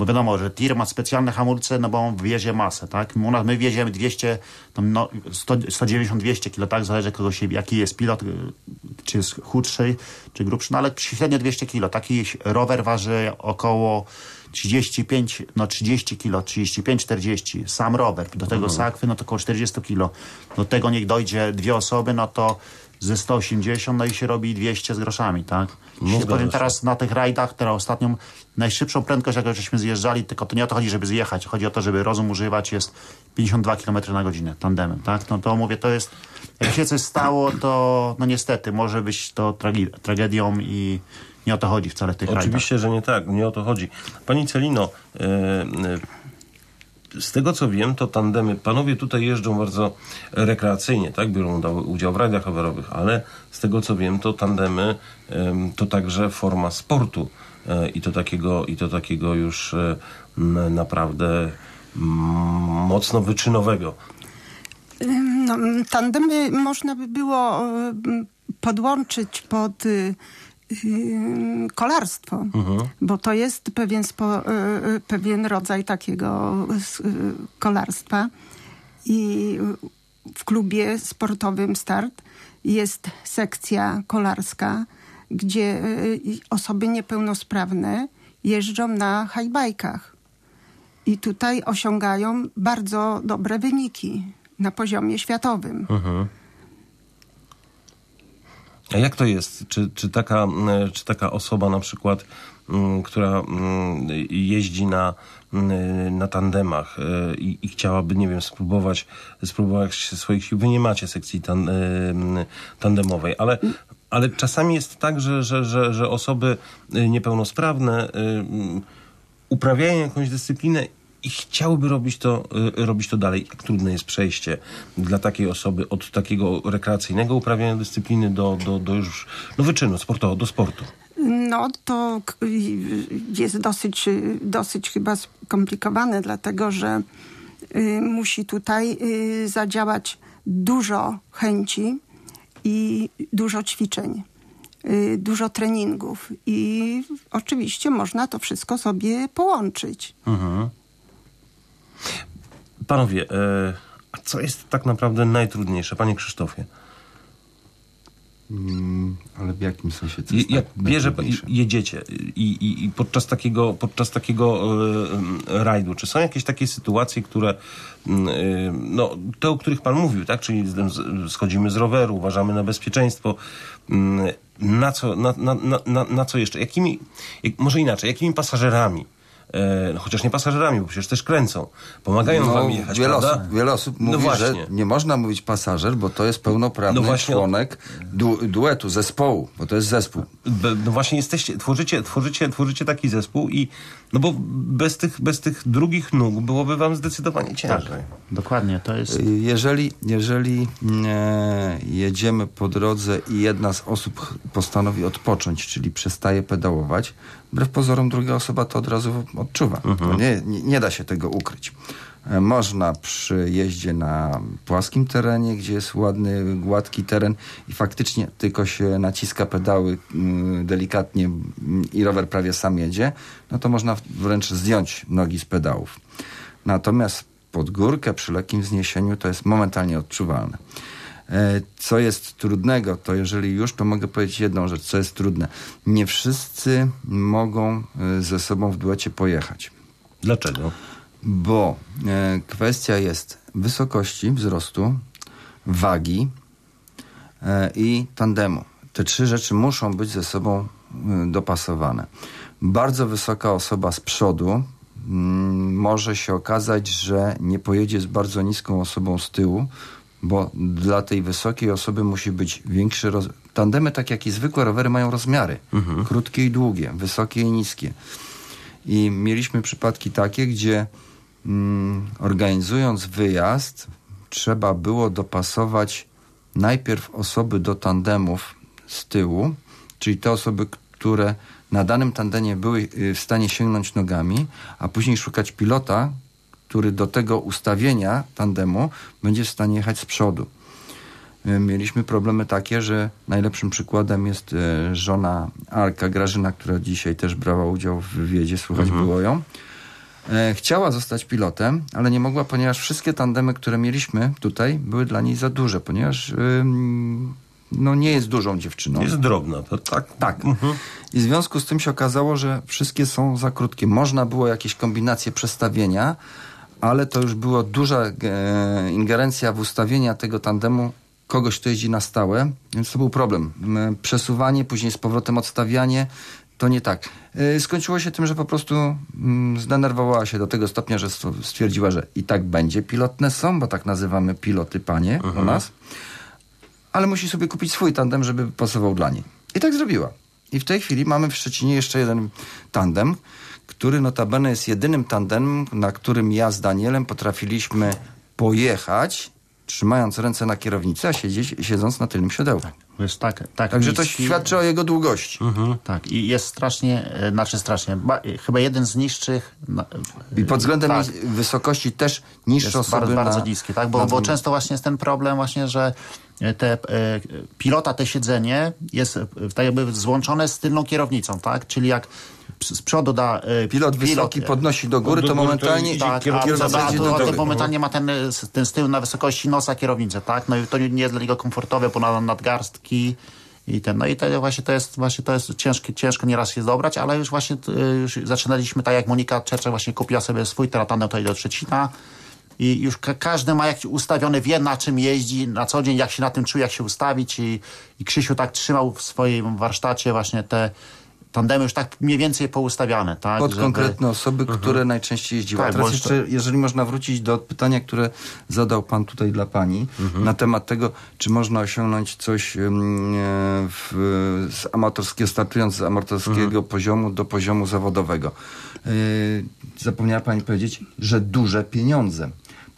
Bo wiadomo, że tir ma specjalne hamulce, no bo on wiezie masę, tak? U nas my wieziemy 200, tam no, 100 190-200 kilo, tak? Zależy kogo się, jaki jest pilot, czy jest chudszy, czy grubszy, no ale średnio 200 kilo. Taki rower waży około 35, no 30 kilo, 35-40. Sam rower. Do tego Mhm. sakwy, no to około 40 kilo. Do tego niech dojdzie dwie osoby, no to ze 180, no i się robi 200 z groszami, tak? No, powiem teraz na tych rajdach, które ostatnią, najszybszą prędkość, jak żeśmy zjeżdżali, tylko to nie o to chodzi, żeby zjechać, chodzi o to, żeby rozum używać, jest 52 km na godzinę tandemem, tak? No to mówię, to jest, jak się coś stało, to no niestety, może być to tragedią i nie o to chodzi wcale w tych rajdach. Oczywiście, że nie tak, nie o to chodzi. Pani Celino, e, e, z tego co wiem, to tandemy, panowie tutaj jeżdżą bardzo rekreacyjnie, tak? Biorą udział w rajdach rowerowych, ale z tego co wiem, to tandemy em, to także forma sportu e, i to takiego, i to takiego już naprawdę mocno wyczynowego. No, tandemy można by było podłączyć pod y, y, kolarstwo, bo to jest pewien, spo, y, y, pewien rodzaj takiego kolarstwa. I w klubie sportowym Start jest sekcja kolarska, gdzie osoby niepełnosprawne jeżdżą na highbajkach. I tutaj osiągają bardzo dobre wyniki na poziomie światowym. A jak to jest? Czy, czy, taka, mm, czy taka osoba na przykład, mm, która mm, jeździ na, na tandemach y, i, i chciałaby, nie wiem, spróbować, spróbować swoich sił. Wy nie macie sekcji tan, mm, tandemowej, ale, ale czasami jest tak, że, że, że, że osoby y, niepełnosprawne uprawiają jakąś dyscyplinę i chciałyby robić to, y, robić to dalej. Jak trudne jest przejście dla takiej osoby od takiego rekreacyjnego uprawiania dyscypliny do, do, do już no, wyczynu sportowego, do sportu? No to jest dosyć, dosyć chyba skomplikowane, dlatego że y, musi tutaj y, zadziałać dużo chęci i dużo ćwiczeń, dużo treningów i oczywiście można to wszystko sobie połączyć. Mhm. Panowie, e, a co jest tak naprawdę najtrudniejsze, panie Krzysztofie? Mm, ale w jakim sensie? Co Je- jest Jak naj- bierze, najtrudniejsze? jedziecie i, i, i podczas takiego, podczas takiego e, rajdu, czy są jakieś takie sytuacje, które, e, no, te, o których pan mówił, tak? Czyli schodzimy z roweru, uważamy na bezpieczeństwo. Mm, Na co, na, na, na, na, na co jeszcze? Jakimi, jak, może inaczej, jakimi pasażerami? E, no, chociaż nie pasażerami, bo przecież też kręcą. Pomagają No, wam jechać, wiele, prawda? osób, wiele osób No mówi, właśnie. że nie można mówić pasażer, bo to jest pełnoprawny No członek du, duetu, zespołu, bo to jest zespół. Be- No właśnie jesteście, tworzycie, tworzycie, tworzycie taki zespół i no bo bez tych, bez tych drugich nóg byłoby wam zdecydowanie ciężej. Dokładnie, to jest... Jeżeli, jeżeli e, jedziemy po drodze i jedna z osób postanowi odpocząć, czyli przestaje pedałować, wbrew pozorom druga osoba to od razu odczuwa. To nie, nie, nie da się tego ukryć. E, Można przy jeździe na płaskim terenie, gdzie jest ładny, gładki teren i faktycznie tylko się naciska pedały mm, delikatnie mm, i rower prawie sam jedzie, no to można wręcz zdjąć nogi z pedałów. Natomiast pod górkę przy lekkim wzniesieniu to jest momentalnie odczuwalne. E, Co jest trudnego, to jeżeli już, to mogę powiedzieć jedną rzecz, co jest trudne. Nie wszyscy mogą e, ze sobą w duecie pojechać. Dlaczego? Bo e, kwestia jest wysokości wzrostu, wagi i tandemu. Te trzy rzeczy muszą być ze sobą dopasowane. Bardzo wysoka osoba z przodu mm, może się okazać, że nie pojedzie z bardzo niską osobą z tyłu, bo dla tej wysokiej osoby musi być większy roz... Tandemy, tak jak i zwykłe rowery, mają rozmiary. Krótkie i długie, wysokie i niskie. I mieliśmy przypadki takie, gdzie mm, organizując wyjazd, trzeba było dopasować najpierw osoby do tandemów z tyłu, czyli te osoby, które na danym tandemie były y, w stanie sięgnąć nogami, a później szukać pilota, który do tego ustawienia tandemu będzie w stanie jechać z przodu. Y, Mieliśmy problemy takie, że najlepszym przykładem jest e, żona Arka, Grażyna, która dzisiaj też brała udział w wywiedzie, słuchać Mhm. było ją. E, chciała zostać pilotem, ale nie mogła, ponieważ wszystkie tandemy, które mieliśmy tutaj, były dla niej za duże, ponieważ no, nie jest dużą dziewczyną. Jest drobna, to tak? Tak. I w związku z tym się okazało, że wszystkie są za krótkie. Można było jakieś kombinacje przestawienia, ale to już była duża e, ingerencja w ustawienia tego tandemu kogoś, kto jeździ na stałe, więc to był problem. Przesuwanie, później z powrotem odstawianie, to nie tak. E, Skończyło się tym, że po prostu zdenerwowała się do tego stopnia, że st- stwierdziła, że i tak będzie pilotne są, bo tak nazywamy piloty panie u nas, ale musi sobie kupić swój tandem, żeby pasował dla niej. I tak zrobiła. I w tej chwili mamy w Szczecinie jeszcze jeden tandem, który notabene jest jedynym tandemem, na którym ja z Danielem potrafiliśmy pojechać, trzymając ręce na kierownicy, a siedzieć, siedząc na tylnym siodełku. Jest tak, tak Także to niski. świadczy o jego długości. Tak, i jest strasznie, e, znaczy strasznie, ba, e, chyba jeden z niższych. na- I pod względem tak, wysokości też niższe jest osoby bardzo, bardzo na, niskie, tak? Bo, na bo tym- często właśnie jest ten problem właśnie, że te, e, pilota, te siedzenie jest e, tak jakby złączone z tylną kierownicą, tak? Czyli jak z przodu da... e, Pilot wysoki podnosi do góry, do to góry to momentalnie tak, a, kierowca a, to, a to dołu. momentalnie ma ten, s- ten z tyłu na wysokości nosa kierownicę, tak? No i to nie jest dla niego komfortowe, ponad nadgarstki i ten, no i to właśnie to jest, właśnie to jest ciężkie, ciężko nieraz się dobrać, ale już właśnie t- już zaczynaliśmy tak jak Monika Czerczak właśnie kupiła sobie swój teratanę tutaj do Szczecina i już ka- każdy ma jak ustawiony, wie na czym jeździ na co dzień, jak się na tym czuje, jak się ustawić i, i Krzysiu tak trzymał w swoim warsztacie właśnie te tandemy już tak mniej więcej poustawiane, tak? Pod żeby- konkretne osoby, które najczęściej jeździły. Tak, A teraz jeszcze, jeżeli można wrócić do pytania, które zadał pan tutaj dla pani, na temat tego, czy można osiągnąć coś e, w, z amatorskiego, startując z amatorskiego poziomu do poziomu zawodowego. Yy, zapomniała pani powiedzieć, że duże pieniądze.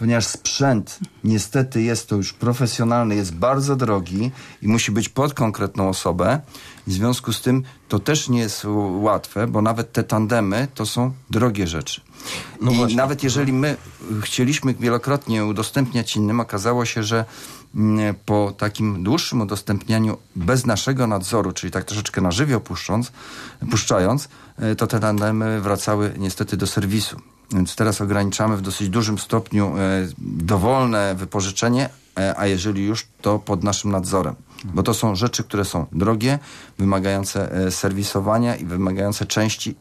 Ponieważ sprzęt niestety jest to już profesjonalny, jest bardzo drogi i musi być pod konkretną osobę. I w związku z tym to też nie jest łatwe, bo nawet te tandemy to są drogie rzeczy. I nawet jeżeli my chcieliśmy wielokrotnie udostępniać innym, okazało się, że mm, po takim dłuższym udostępnianiu bez naszego nadzoru, czyli tak troszeczkę na żywioł puszcząc, puszczając, e, to te tandemy wracały niestety do serwisu. Więc teraz ograniczamy w dosyć dużym stopniu e, dowolne wypożyczenie, e, a jeżeli już, to pod naszym nadzorem. Bo to są rzeczy, które są drogie, wymagające e, serwisowania i wymagające części.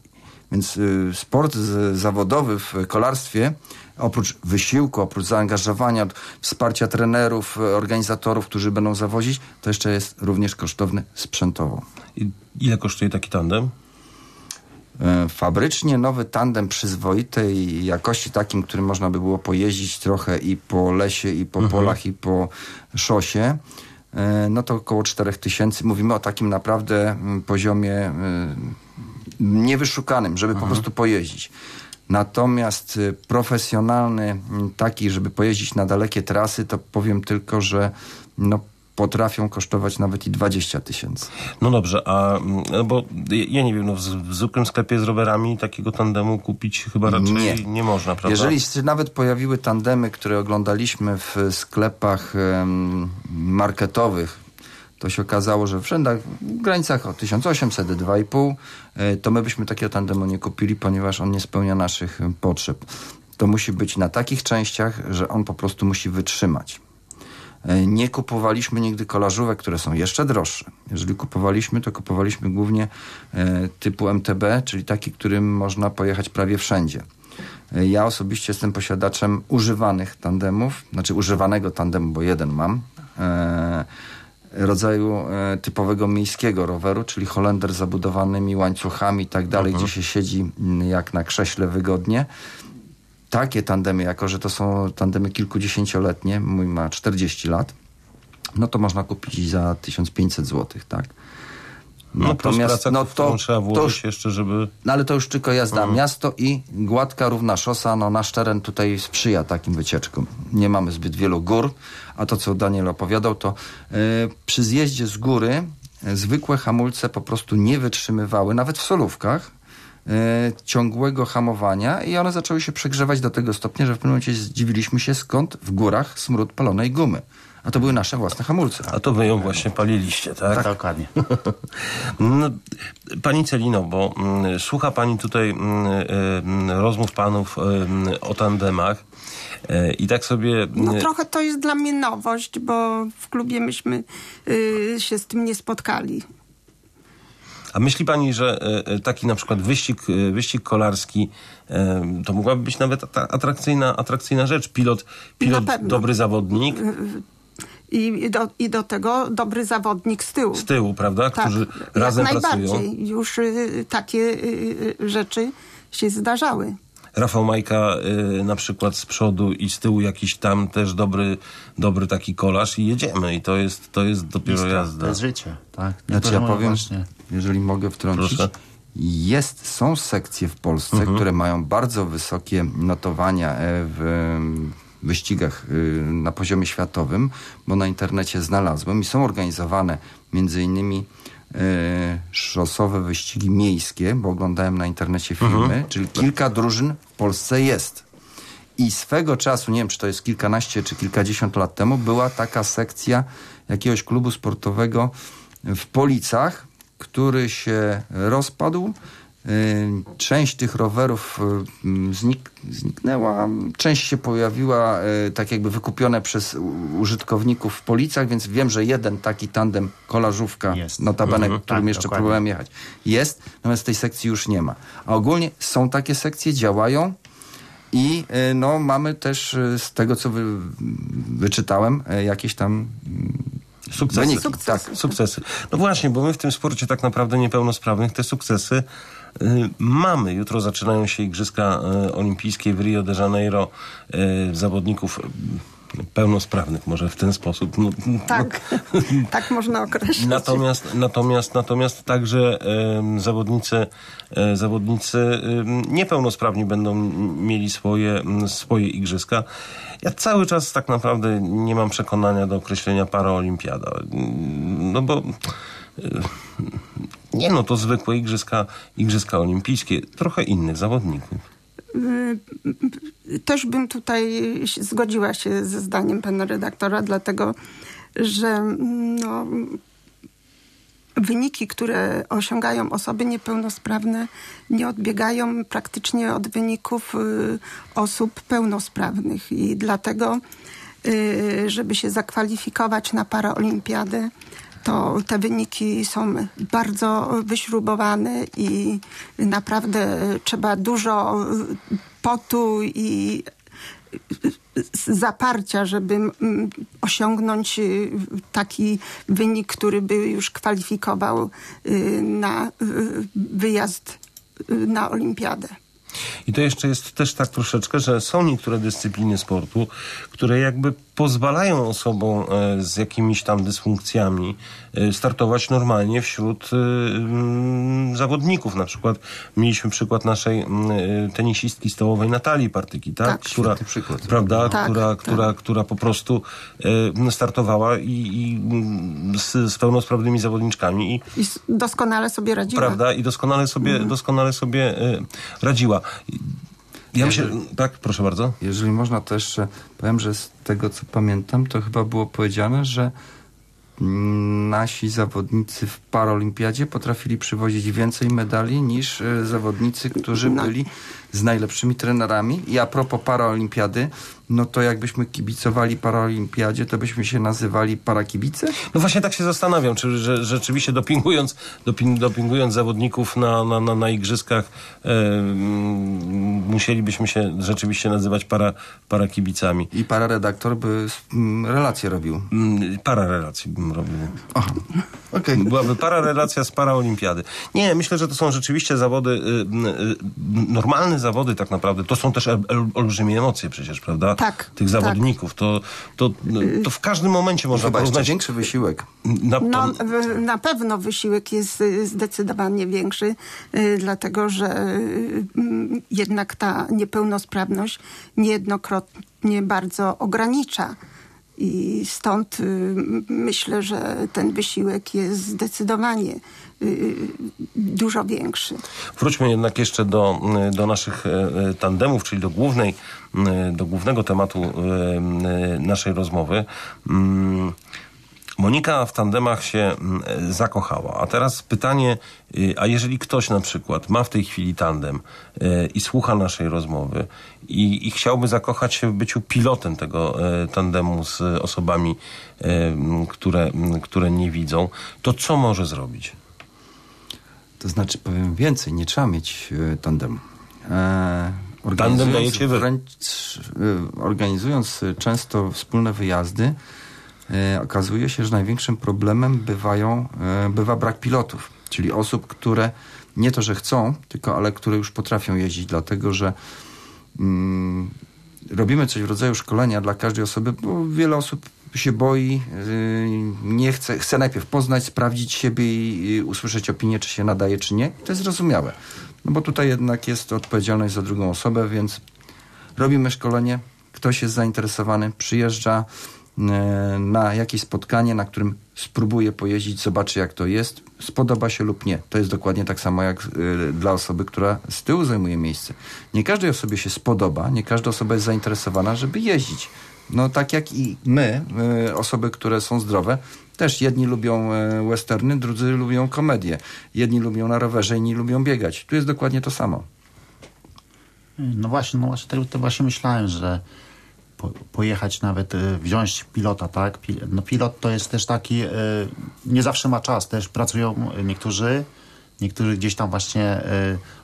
Więc sport zawodowy w kolarstwie, oprócz wysiłku, oprócz zaangażowania, wsparcia trenerów, organizatorów, którzy będą zawozić, to jeszcze jest również kosztowny sprzętowo. I ile kosztuje taki tandem? E, Fabrycznie nowy tandem przyzwoitej jakości, takim, którym można by było pojeździć trochę i po lesie, i po polach, i po szosie, e, no to około 4000. Mówimy o takim naprawdę mm, poziomie e, niewyszukanym, żeby po prostu pojeździć. Natomiast profesjonalny, taki, żeby pojeździć na dalekie trasy, to powiem tylko, że no, potrafią kosztować nawet i 20 tysięcy. No dobrze, a mm, no bo ja- nie wiem, no w, w zwykłym sklepie z rowerami takiego tandemu kupić chyba raczej nie, Nie. można, prawda? Jeżeli się nawet pojawiły tandemy, które oglądaliśmy w sklepach marketowych, to się okazało, że w rzędach, w granicach od 1800 do 2,5, e, to my byśmy takiego tandemu nie kupili, ponieważ on nie spełnia naszych potrzeb. To musi być na takich częściach, że on po prostu musi wytrzymać. E, Nie kupowaliśmy nigdy kolażówek, które są jeszcze droższe. Jeżeli kupowaliśmy, to kupowaliśmy głównie e, typu MTB, czyli taki, którym można pojechać prawie wszędzie. E, Ja osobiście jestem posiadaczem używanych tandemów, znaczy używanego tandemu, bo jeden mam, rodzaju typowego miejskiego roweru, czyli Holender z zabudowanymi łańcuchami i tak dalej, gdzie się siedzi mm, jak na krześle wygodnie takie tandemy, jako że to są tandemy kilkudziesięcioletnie, mój ma 40 lat, no to można kupić za 1500 zł, tak? no plus praca, no którą trzeba to włożyć już, jeszcze, żeby... no ale to już tylko jazda Mhm. miasto i gładka, równa szosa, no nasz teren tutaj sprzyja takim wycieczkom. Nie mamy zbyt wielu gór, a to co Daniel opowiadał, to e, przy zjeździe z góry e, zwykłe hamulce po prostu nie wytrzymywały, nawet w solówkach, ciągłego hamowania i one zaczęły się przegrzewać do tego stopnia, że w pewnym momencie zdziwiliśmy się, skąd w górach smród palonej gumy. A to były nasze własne hamulce. A to wy ją właśnie paliliście, tak? Tak, dokładnie. No, pani Celino, bo mm, słucha pani tutaj mm, y, y, rozmów panów y, o tandemach i tak sobie... No trochę to jest dla mnie nowość, bo w klubie myśmy y, się z tym nie spotkali. A myśli pani, że y, y, taki na przykład wyścig, y, wyścig kolarski to mogłaby być nawet atrakcyjna, atrakcyjna rzecz? Pilot, pilot dobry zawodnik I do, I do tego dobry zawodnik z tyłu. z tyłu, prawda? Tak, Którzy jak razem najbardziej. pracują. Już y, takie y, y, rzeczy się zdarzały. Rafał Majka y, na przykład z przodu i z tyłu jakiś tam też dobry, dobry taki kolarz i jedziemy. I to jest, to jest dopiero jazda. To jest życie, tak. Znaczy ja powiem, właśnie- jeżeli mogę wtrącić, Proszę. jest, są sekcje w Polsce, Mhm. które mają bardzo wysokie notowania e, w wyścigach y, na poziomie światowym, bo na internecie znalazłem i są organizowane między innymi szosowe wyścigi miejskie, bo oglądałem na internecie filmy, Mhm. czyli kilka drużyn w Polsce jest. I swego czasu, nie wiem czy to jest kilkanaście czy kilkadziesiąt lat temu, była taka sekcja jakiegoś klubu sportowego w Policach, który się rozpadł. Y, Część tych rowerów y, znik, zniknęła, część się pojawiła y, tak jakby wykupione przez użytkowników w Policach, więc wiem, że jeden taki tandem kolażówka, notabene, Mhm. którym Tak, jeszcze dokładnie. próbowałem jechać, jest, natomiast tej sekcji już nie ma. A ogólnie są takie sekcje, działają, i no, mamy też z tego, co wy, wyczytałem, jakieś tam mm, Sukcesy. Wyniki, Sukcesy. tak. Sukcesy. No właśnie, bo my w tym sporcie tak naprawdę niepełnosprawnych te sukcesy mamy. Jutro zaczynają się Igrzyska y, Olimpijskie w Rio de Janeiro y, zawodników y, pełnosprawnych, może w ten sposób. No, Tak, tak można określić. Natomiast, natomiast, natomiast także em, zawodnicy, e, zawodnicy em, niepełnosprawni będą mieli swoje, swoje igrzyska. Ja cały czas tak naprawdę nie mam przekonania do określenia paraolimpiada. No bo e, nie no, to zwykłe igrzyska, igrzyska olimpijskie, trochę innych zawodników. Y, Też bym tutaj zgodziła się ze zdaniem pana redaktora, dlatego że no, wyniki, które osiągają osoby niepełnosprawne, nie odbiegają praktycznie od wyników y, osób pełnosprawnych. I dlatego, y, żeby się zakwalifikować na paraolimpiadę, to te wyniki są bardzo wyśrubowane i naprawdę trzeba dużo y, potu i zaparcia, żeby osiągnąć taki wynik, który by już kwalifikował na wyjazd na olimpiadę. I to jeszcze jest też tak troszeczkę, że są niektóre dyscypliny sportu, które jakby pozwalają osobom e, z jakimiś tam dysfunkcjami startować normalnie wśród e, mm, zawodników. Na przykład mieliśmy przykład naszej mm, e, tenisistki stołowej Natalii Partyki, tak? Tak. która. Prawda? Tak, która, tak. która, która po prostu startowała i, i mm, z, z pełnosprawnymi zawodniczkami i I doskonale sobie radziła. prawda? I doskonale sobie, doskonale sobie radziła. Ja myślę, tak, proszę bardzo. Jeżeli można to jeszcze, powiem, że z tego co pamiętam, to chyba było powiedziane, że nasi zawodnicy w paraolimpiadzie potrafili przywozić więcej medali niż e, zawodnicy, którzy byli z najlepszymi trenerami. I a propos paraolimpiady, no to jakbyśmy kibicowali paraolimpiadzie, to byśmy się nazywali parakibice? No właśnie tak się zastanawiam, czy że, rzeczywiście dopingując, doping, dopingując zawodników na, na, na, na igrzyskach mm, musielibyśmy się rzeczywiście nazywać para, para kibicami. I pararedaktor by mm, relacje robił. Mm, Para relacji bym robił. Aha, okej. Byłaby para relacja z paraolimpiady. Nie, myślę, że to są rzeczywiście zawody, y, y, normalne zawody tak naprawdę. To są też olbrzymie emocje przecież, prawda? Tak, Tych zawodników. To, to, to w każdym momencie można Chyba porównać. większy wysiłek. Na, to, No, na pewno wysiłek jest y, zdecydowanie większy, y, dlatego że y, jednak ta niepełnosprawność niejednokrotnie bardzo ogranicza. I stąd y, myślę, że ten wysiłek jest zdecydowanie y, dużo większy. Wróćmy jednak jeszcze do, y, do naszych tandemów, czyli do głównej, y, do głównego tematu y, y, naszej rozmowy. Monika w tandemach się mm, e, zakochała. A teraz pytanie, y, a jeżeli ktoś na przykład ma w tej chwili tandem y, i słucha naszej rozmowy i, i chciałby zakochać się w byciu pilotem tego e, tandemu z osobami, e, które, które nie widzą, to co może zrobić? To znaczy, powiem więcej, nie trzeba mieć tandemu. E, Tandem dajecie wy. organizując często wspólne wyjazdy, okazuje się, że największym problemem bywają, e, bywa brak pilotów, czyli osób, które nie to, że chcą, tylko ale które już potrafią jeździć, dlatego że mm, robimy coś w rodzaju szkolenia dla każdej osoby, bo wiele osób się boi, yy, nie chce, chce najpierw poznać, sprawdzić siebie i, usłyszeć opinię, czy się nadaje, czy nie. To jest zrozumiałe. No bo tutaj jednak jest odpowiedzialność za drugą osobę, więc robimy szkolenie, ktoś jest zainteresowany, przyjeżdża na jakieś spotkanie, na którym spróbuje pojeździć, zobaczy jak to jest, spodoba się lub nie. To jest dokładnie tak samo jak y, dla osoby, która z tyłu zajmuje miejsce. Nie każdej osobie się spodoba, nie każda osoba jest zainteresowana, żeby jeździć. No tak jak i my, y, osoby, które są zdrowe, też jedni lubią westerny, drudzy lubią komedię. Jedni lubią na rowerze, inni lubią biegać. Tu jest dokładnie to samo. No właśnie, no właśnie, to, to właśnie myślałem, że pojechać nawet, y, wziąć pilota, tak? No pilot to jest też taki, y, nie zawsze ma czas, też pracują y, niektórzy, niektórzy gdzieś tam właśnie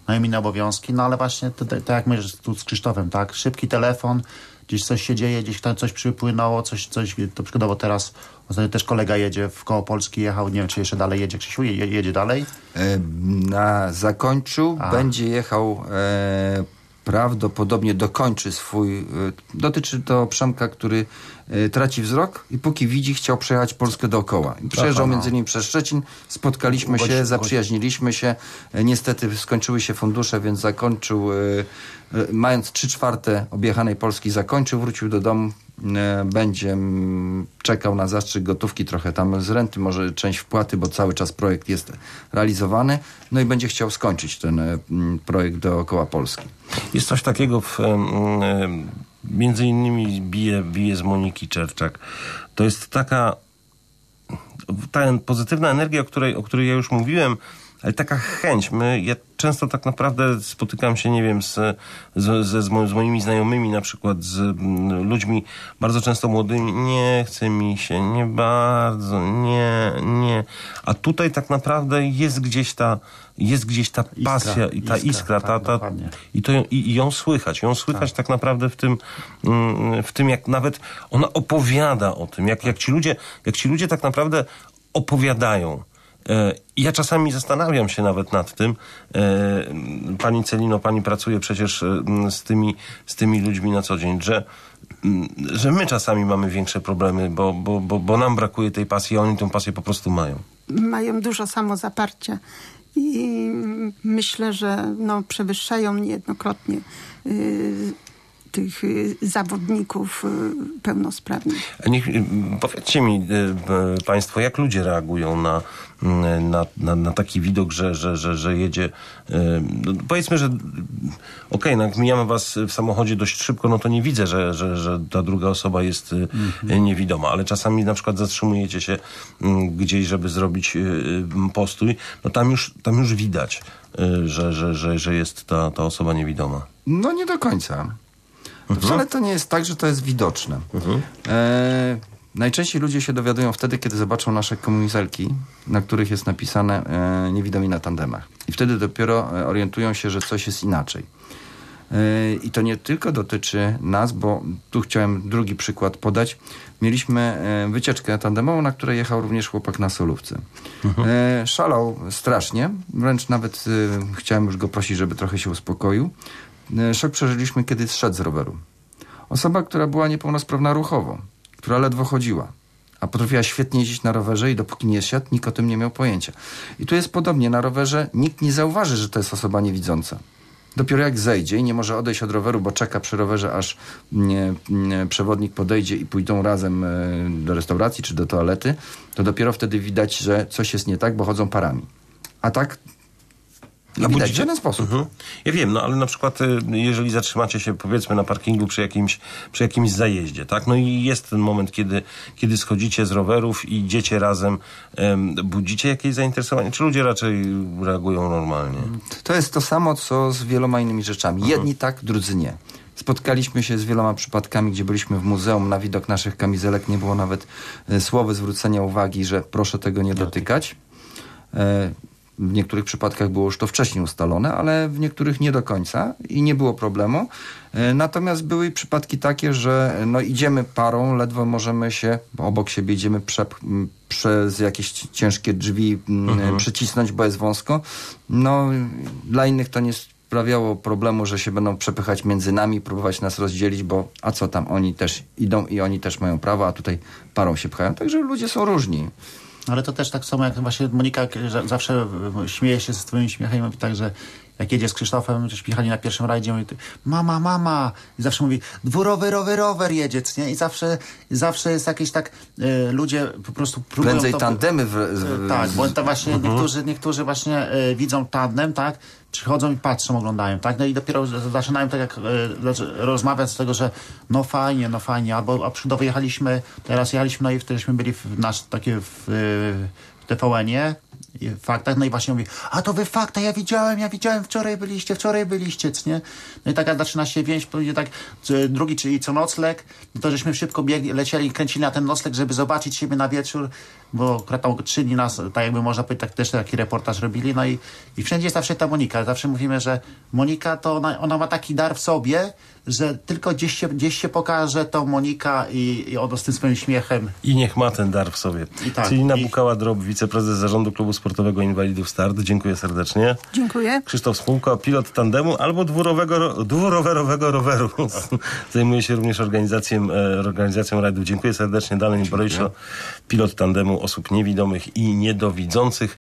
mają inne obowiązki, no ale właśnie to jak my tu z Krzysztofem, tak? Szybki telefon, gdzieś coś się dzieje, gdzieś tam coś przypłynęło, coś, coś to przykładowo teraz ostatnio też kolega jedzie w koło Polski, jechał, nie wiem czy jeszcze dalej jedzie, Krzysiu, je, jedzie dalej? E, Na zakończył, A. będzie jechał e, prawdopodobnie dokończy swój, e, dotyczy to Przemka, który e, traci wzrok i póki widzi chciał przejechać Polskę dookoła. Przejeżdżał Aha, między innymi przez Szczecin, spotkaliśmy się, zaprzyjaźniliśmy się. E, Niestety skończyły się fundusze, więc zakończył, mając trzy czwarte objechanej Polski, zakończył, wrócił do domu, będzie mm, czekał na zastrzyk gotówki trochę tam z renty, może część wpłaty, bo cały czas projekt jest realizowany, no i będzie chciał skończyć ten e, projekt dookoła Polski. Jest coś takiego w, em, między innymi bije, bije z Moniki Czerczak. To jest taka ta pozytywna energia, o której, o której ja już mówiłem, ale taka chęć. My, ja często tak naprawdę spotykam się, nie wiem, z, z, z, z moimi znajomymi, na przykład z ludźmi bardzo często młodymi. Nie chce mi się, nie bardzo, nie, nie. A tutaj tak naprawdę jest gdzieś ta, jest gdzieś ta pasja i ta iskra, iskra, ta, tak, ta, dokładnie. i, to, i, i ją słychać. Ją słychać tak, naprawdę w tym, w tym, jak nawet ona opowiada o tym, jak, jak, ci, ludzie, jak ci ludzie tak naprawdę opowiadają. E, Ja czasami zastanawiam się nawet nad tym. e, Pani Celino, pani pracuje przecież e, z tymi, z tymi ludźmi na co dzień, że, że my czasami mamy większe problemy, bo, bo, bo, bo nam brakuje tej pasji, a oni tę pasję po prostu mają. mają dużo samozaparcia i myślę, że no, przewyższają niejednokrotnie y, tych y, zawodników y, pełnosprawnych. Niech, powiedzcie mi Państwo, jak ludzie reagują na, na, na, na taki widok, że, że, że, że jedzie. y, No, powiedzmy, że okej, no jak mijamy Was w samochodzie dość szybko, no to nie widzę, że, że, że ta druga osoba jest y, y, niewidoma, ale czasami na przykład zatrzymujecie się y, gdzieś, żeby zrobić y, postój, no tam już, tam już widać, że, że, że, że jest ta, ta osoba niewidoma. No nie do końca. To wcale to nie jest tak, że to jest widoczne. E, najczęściej ludzie się dowiadują wtedy, kiedy zobaczą nasze komunizelki, na których jest napisane e, niewidomi na tandemach. I wtedy dopiero e, orientują się, że coś jest inaczej. E, I to nie tylko dotyczy nas, bo tu chciałem drugi przykład podać. Mieliśmy e, wycieczkę tandemową, na której jechał również chłopak na solówce. E, szalał strasznie, wręcz nawet e, chciałem już go prosić, żeby trochę się uspokoił. E, Szok przeżyliśmy, kiedy zszedł z roweru. Osoba, która była niepełnosprawna ruchowo, która ledwo chodziła, a potrafiła świetnie jeździć na rowerze i dopóki nie siadł, nikt o tym nie miał pojęcia. I tu jest podobnie, na rowerze nikt nie zauważy, że to jest osoba niewidząca. Dopiero jak zejdzie i nie może odejść od roweru, bo czeka przy rowerze, aż nie, nie, przewodnik podejdzie i pójdą razem e, do restauracji czy do toalety, to dopiero wtedy widać, że coś jest nie tak, bo chodzą parami. A tak A widać w żaden sposób. Mhm. Ja wiem, no ale na przykład y, jeżeli zatrzymacie się powiedzmy na parkingu przy jakimś, przy jakimś zajeździe, tak? No i jest ten moment, kiedy, kiedy schodzicie z rowerów i idziecie razem, em, budzicie jakieś zainteresowanie? Czy ludzie raczej reagują normalnie? To jest to samo, co z wieloma innymi rzeczami. Jedni tak, drudzy nie. Spotkaliśmy się z wieloma przypadkami, gdzie byliśmy w muzeum. Na widok naszych kamizelek nie było nawet e, słowa zwrócenia uwagi, że proszę tego nie dotykać. W niektórych przypadkach było już to wcześniej ustalone, ale w niektórych nie do końca i nie było problemu. E, Natomiast były przypadki takie, że no, idziemy parą, ledwo możemy się obok siebie idziemy m, przez jakieś ci- ciężkie drzwi Mhm. przycisnąć, bo jest wąsko. No, dla innych to nie sprawiało problemu, że się będą przepychać między nami, próbować nas rozdzielić, bo a co tam, oni też idą i oni też mają prawo, a tutaj parą się pchają. Także ludzie są różni. Ale to też tak samo jak właśnie Monika zawsze śmieje się ze swoim śmiechem i mówi tak, że jak jedzie z Krzysztofem, żeśmy jechali na pierwszym rajdzie, mówi, mama, mama. I zawsze mówi, dwurowy, rower, rower jedzie, nie? I zawsze, zawsze jest jakieś tak, e, ludzie po prostu próbują Prędzej to... tandemy w, w, E, Tak, bo to właśnie Mhm. niektórzy, niektórzy właśnie e, widzą tandem, tak? Przychodzą i patrzą, oglądają, tak? No i dopiero zaczynają tak jak zaczy- rozmawiać z tego, że no fajnie, no fajnie, albo a przykładowo jechaliśmy, teraz jechaliśmy, no i wtedyśmy byli w nasz takie w, e, w TVN-ie, faktach, no i właśnie mówi, a to wy fakta, ja widziałem, ja widziałem, wczoraj byliście, wczoraj byliście, nie? No i taka zaczyna się więź, pewnie tak, drugi, czyli co nocleg, no to żeśmy szybko biegli, lecieli kręcili na ten nocleg, żeby zobaczyć siebie na wieczór, bo tam trzy dni nas, tak jakby można powiedzieć, tak też taki reportaż robili, no i, i wszędzie jest zawsze ta Monika, zawsze mówimy, że Monika to ona, ona ma taki dar w sobie, że tylko gdzieś się, gdzieś się pokaże to Monika i, i ono z tym swoim śmiechem. I niech ma ten dar w sobie. I tak, Celina i- Bukała-Drop, wiceprezes Zarządu Klubu Sportowego Inwalidów Start. Dziękuję serdecznie. Dziękuję. Krzysztof Spółka, pilot tandemu albo dwurowego, ro- dwurowerowego roweru. Zajmuje się również organizacją, e, organizacją rajdów. Dziękuję serdecznie. Dalej Boryszo, pilot tandemu osób niewidomych i niedowidzących.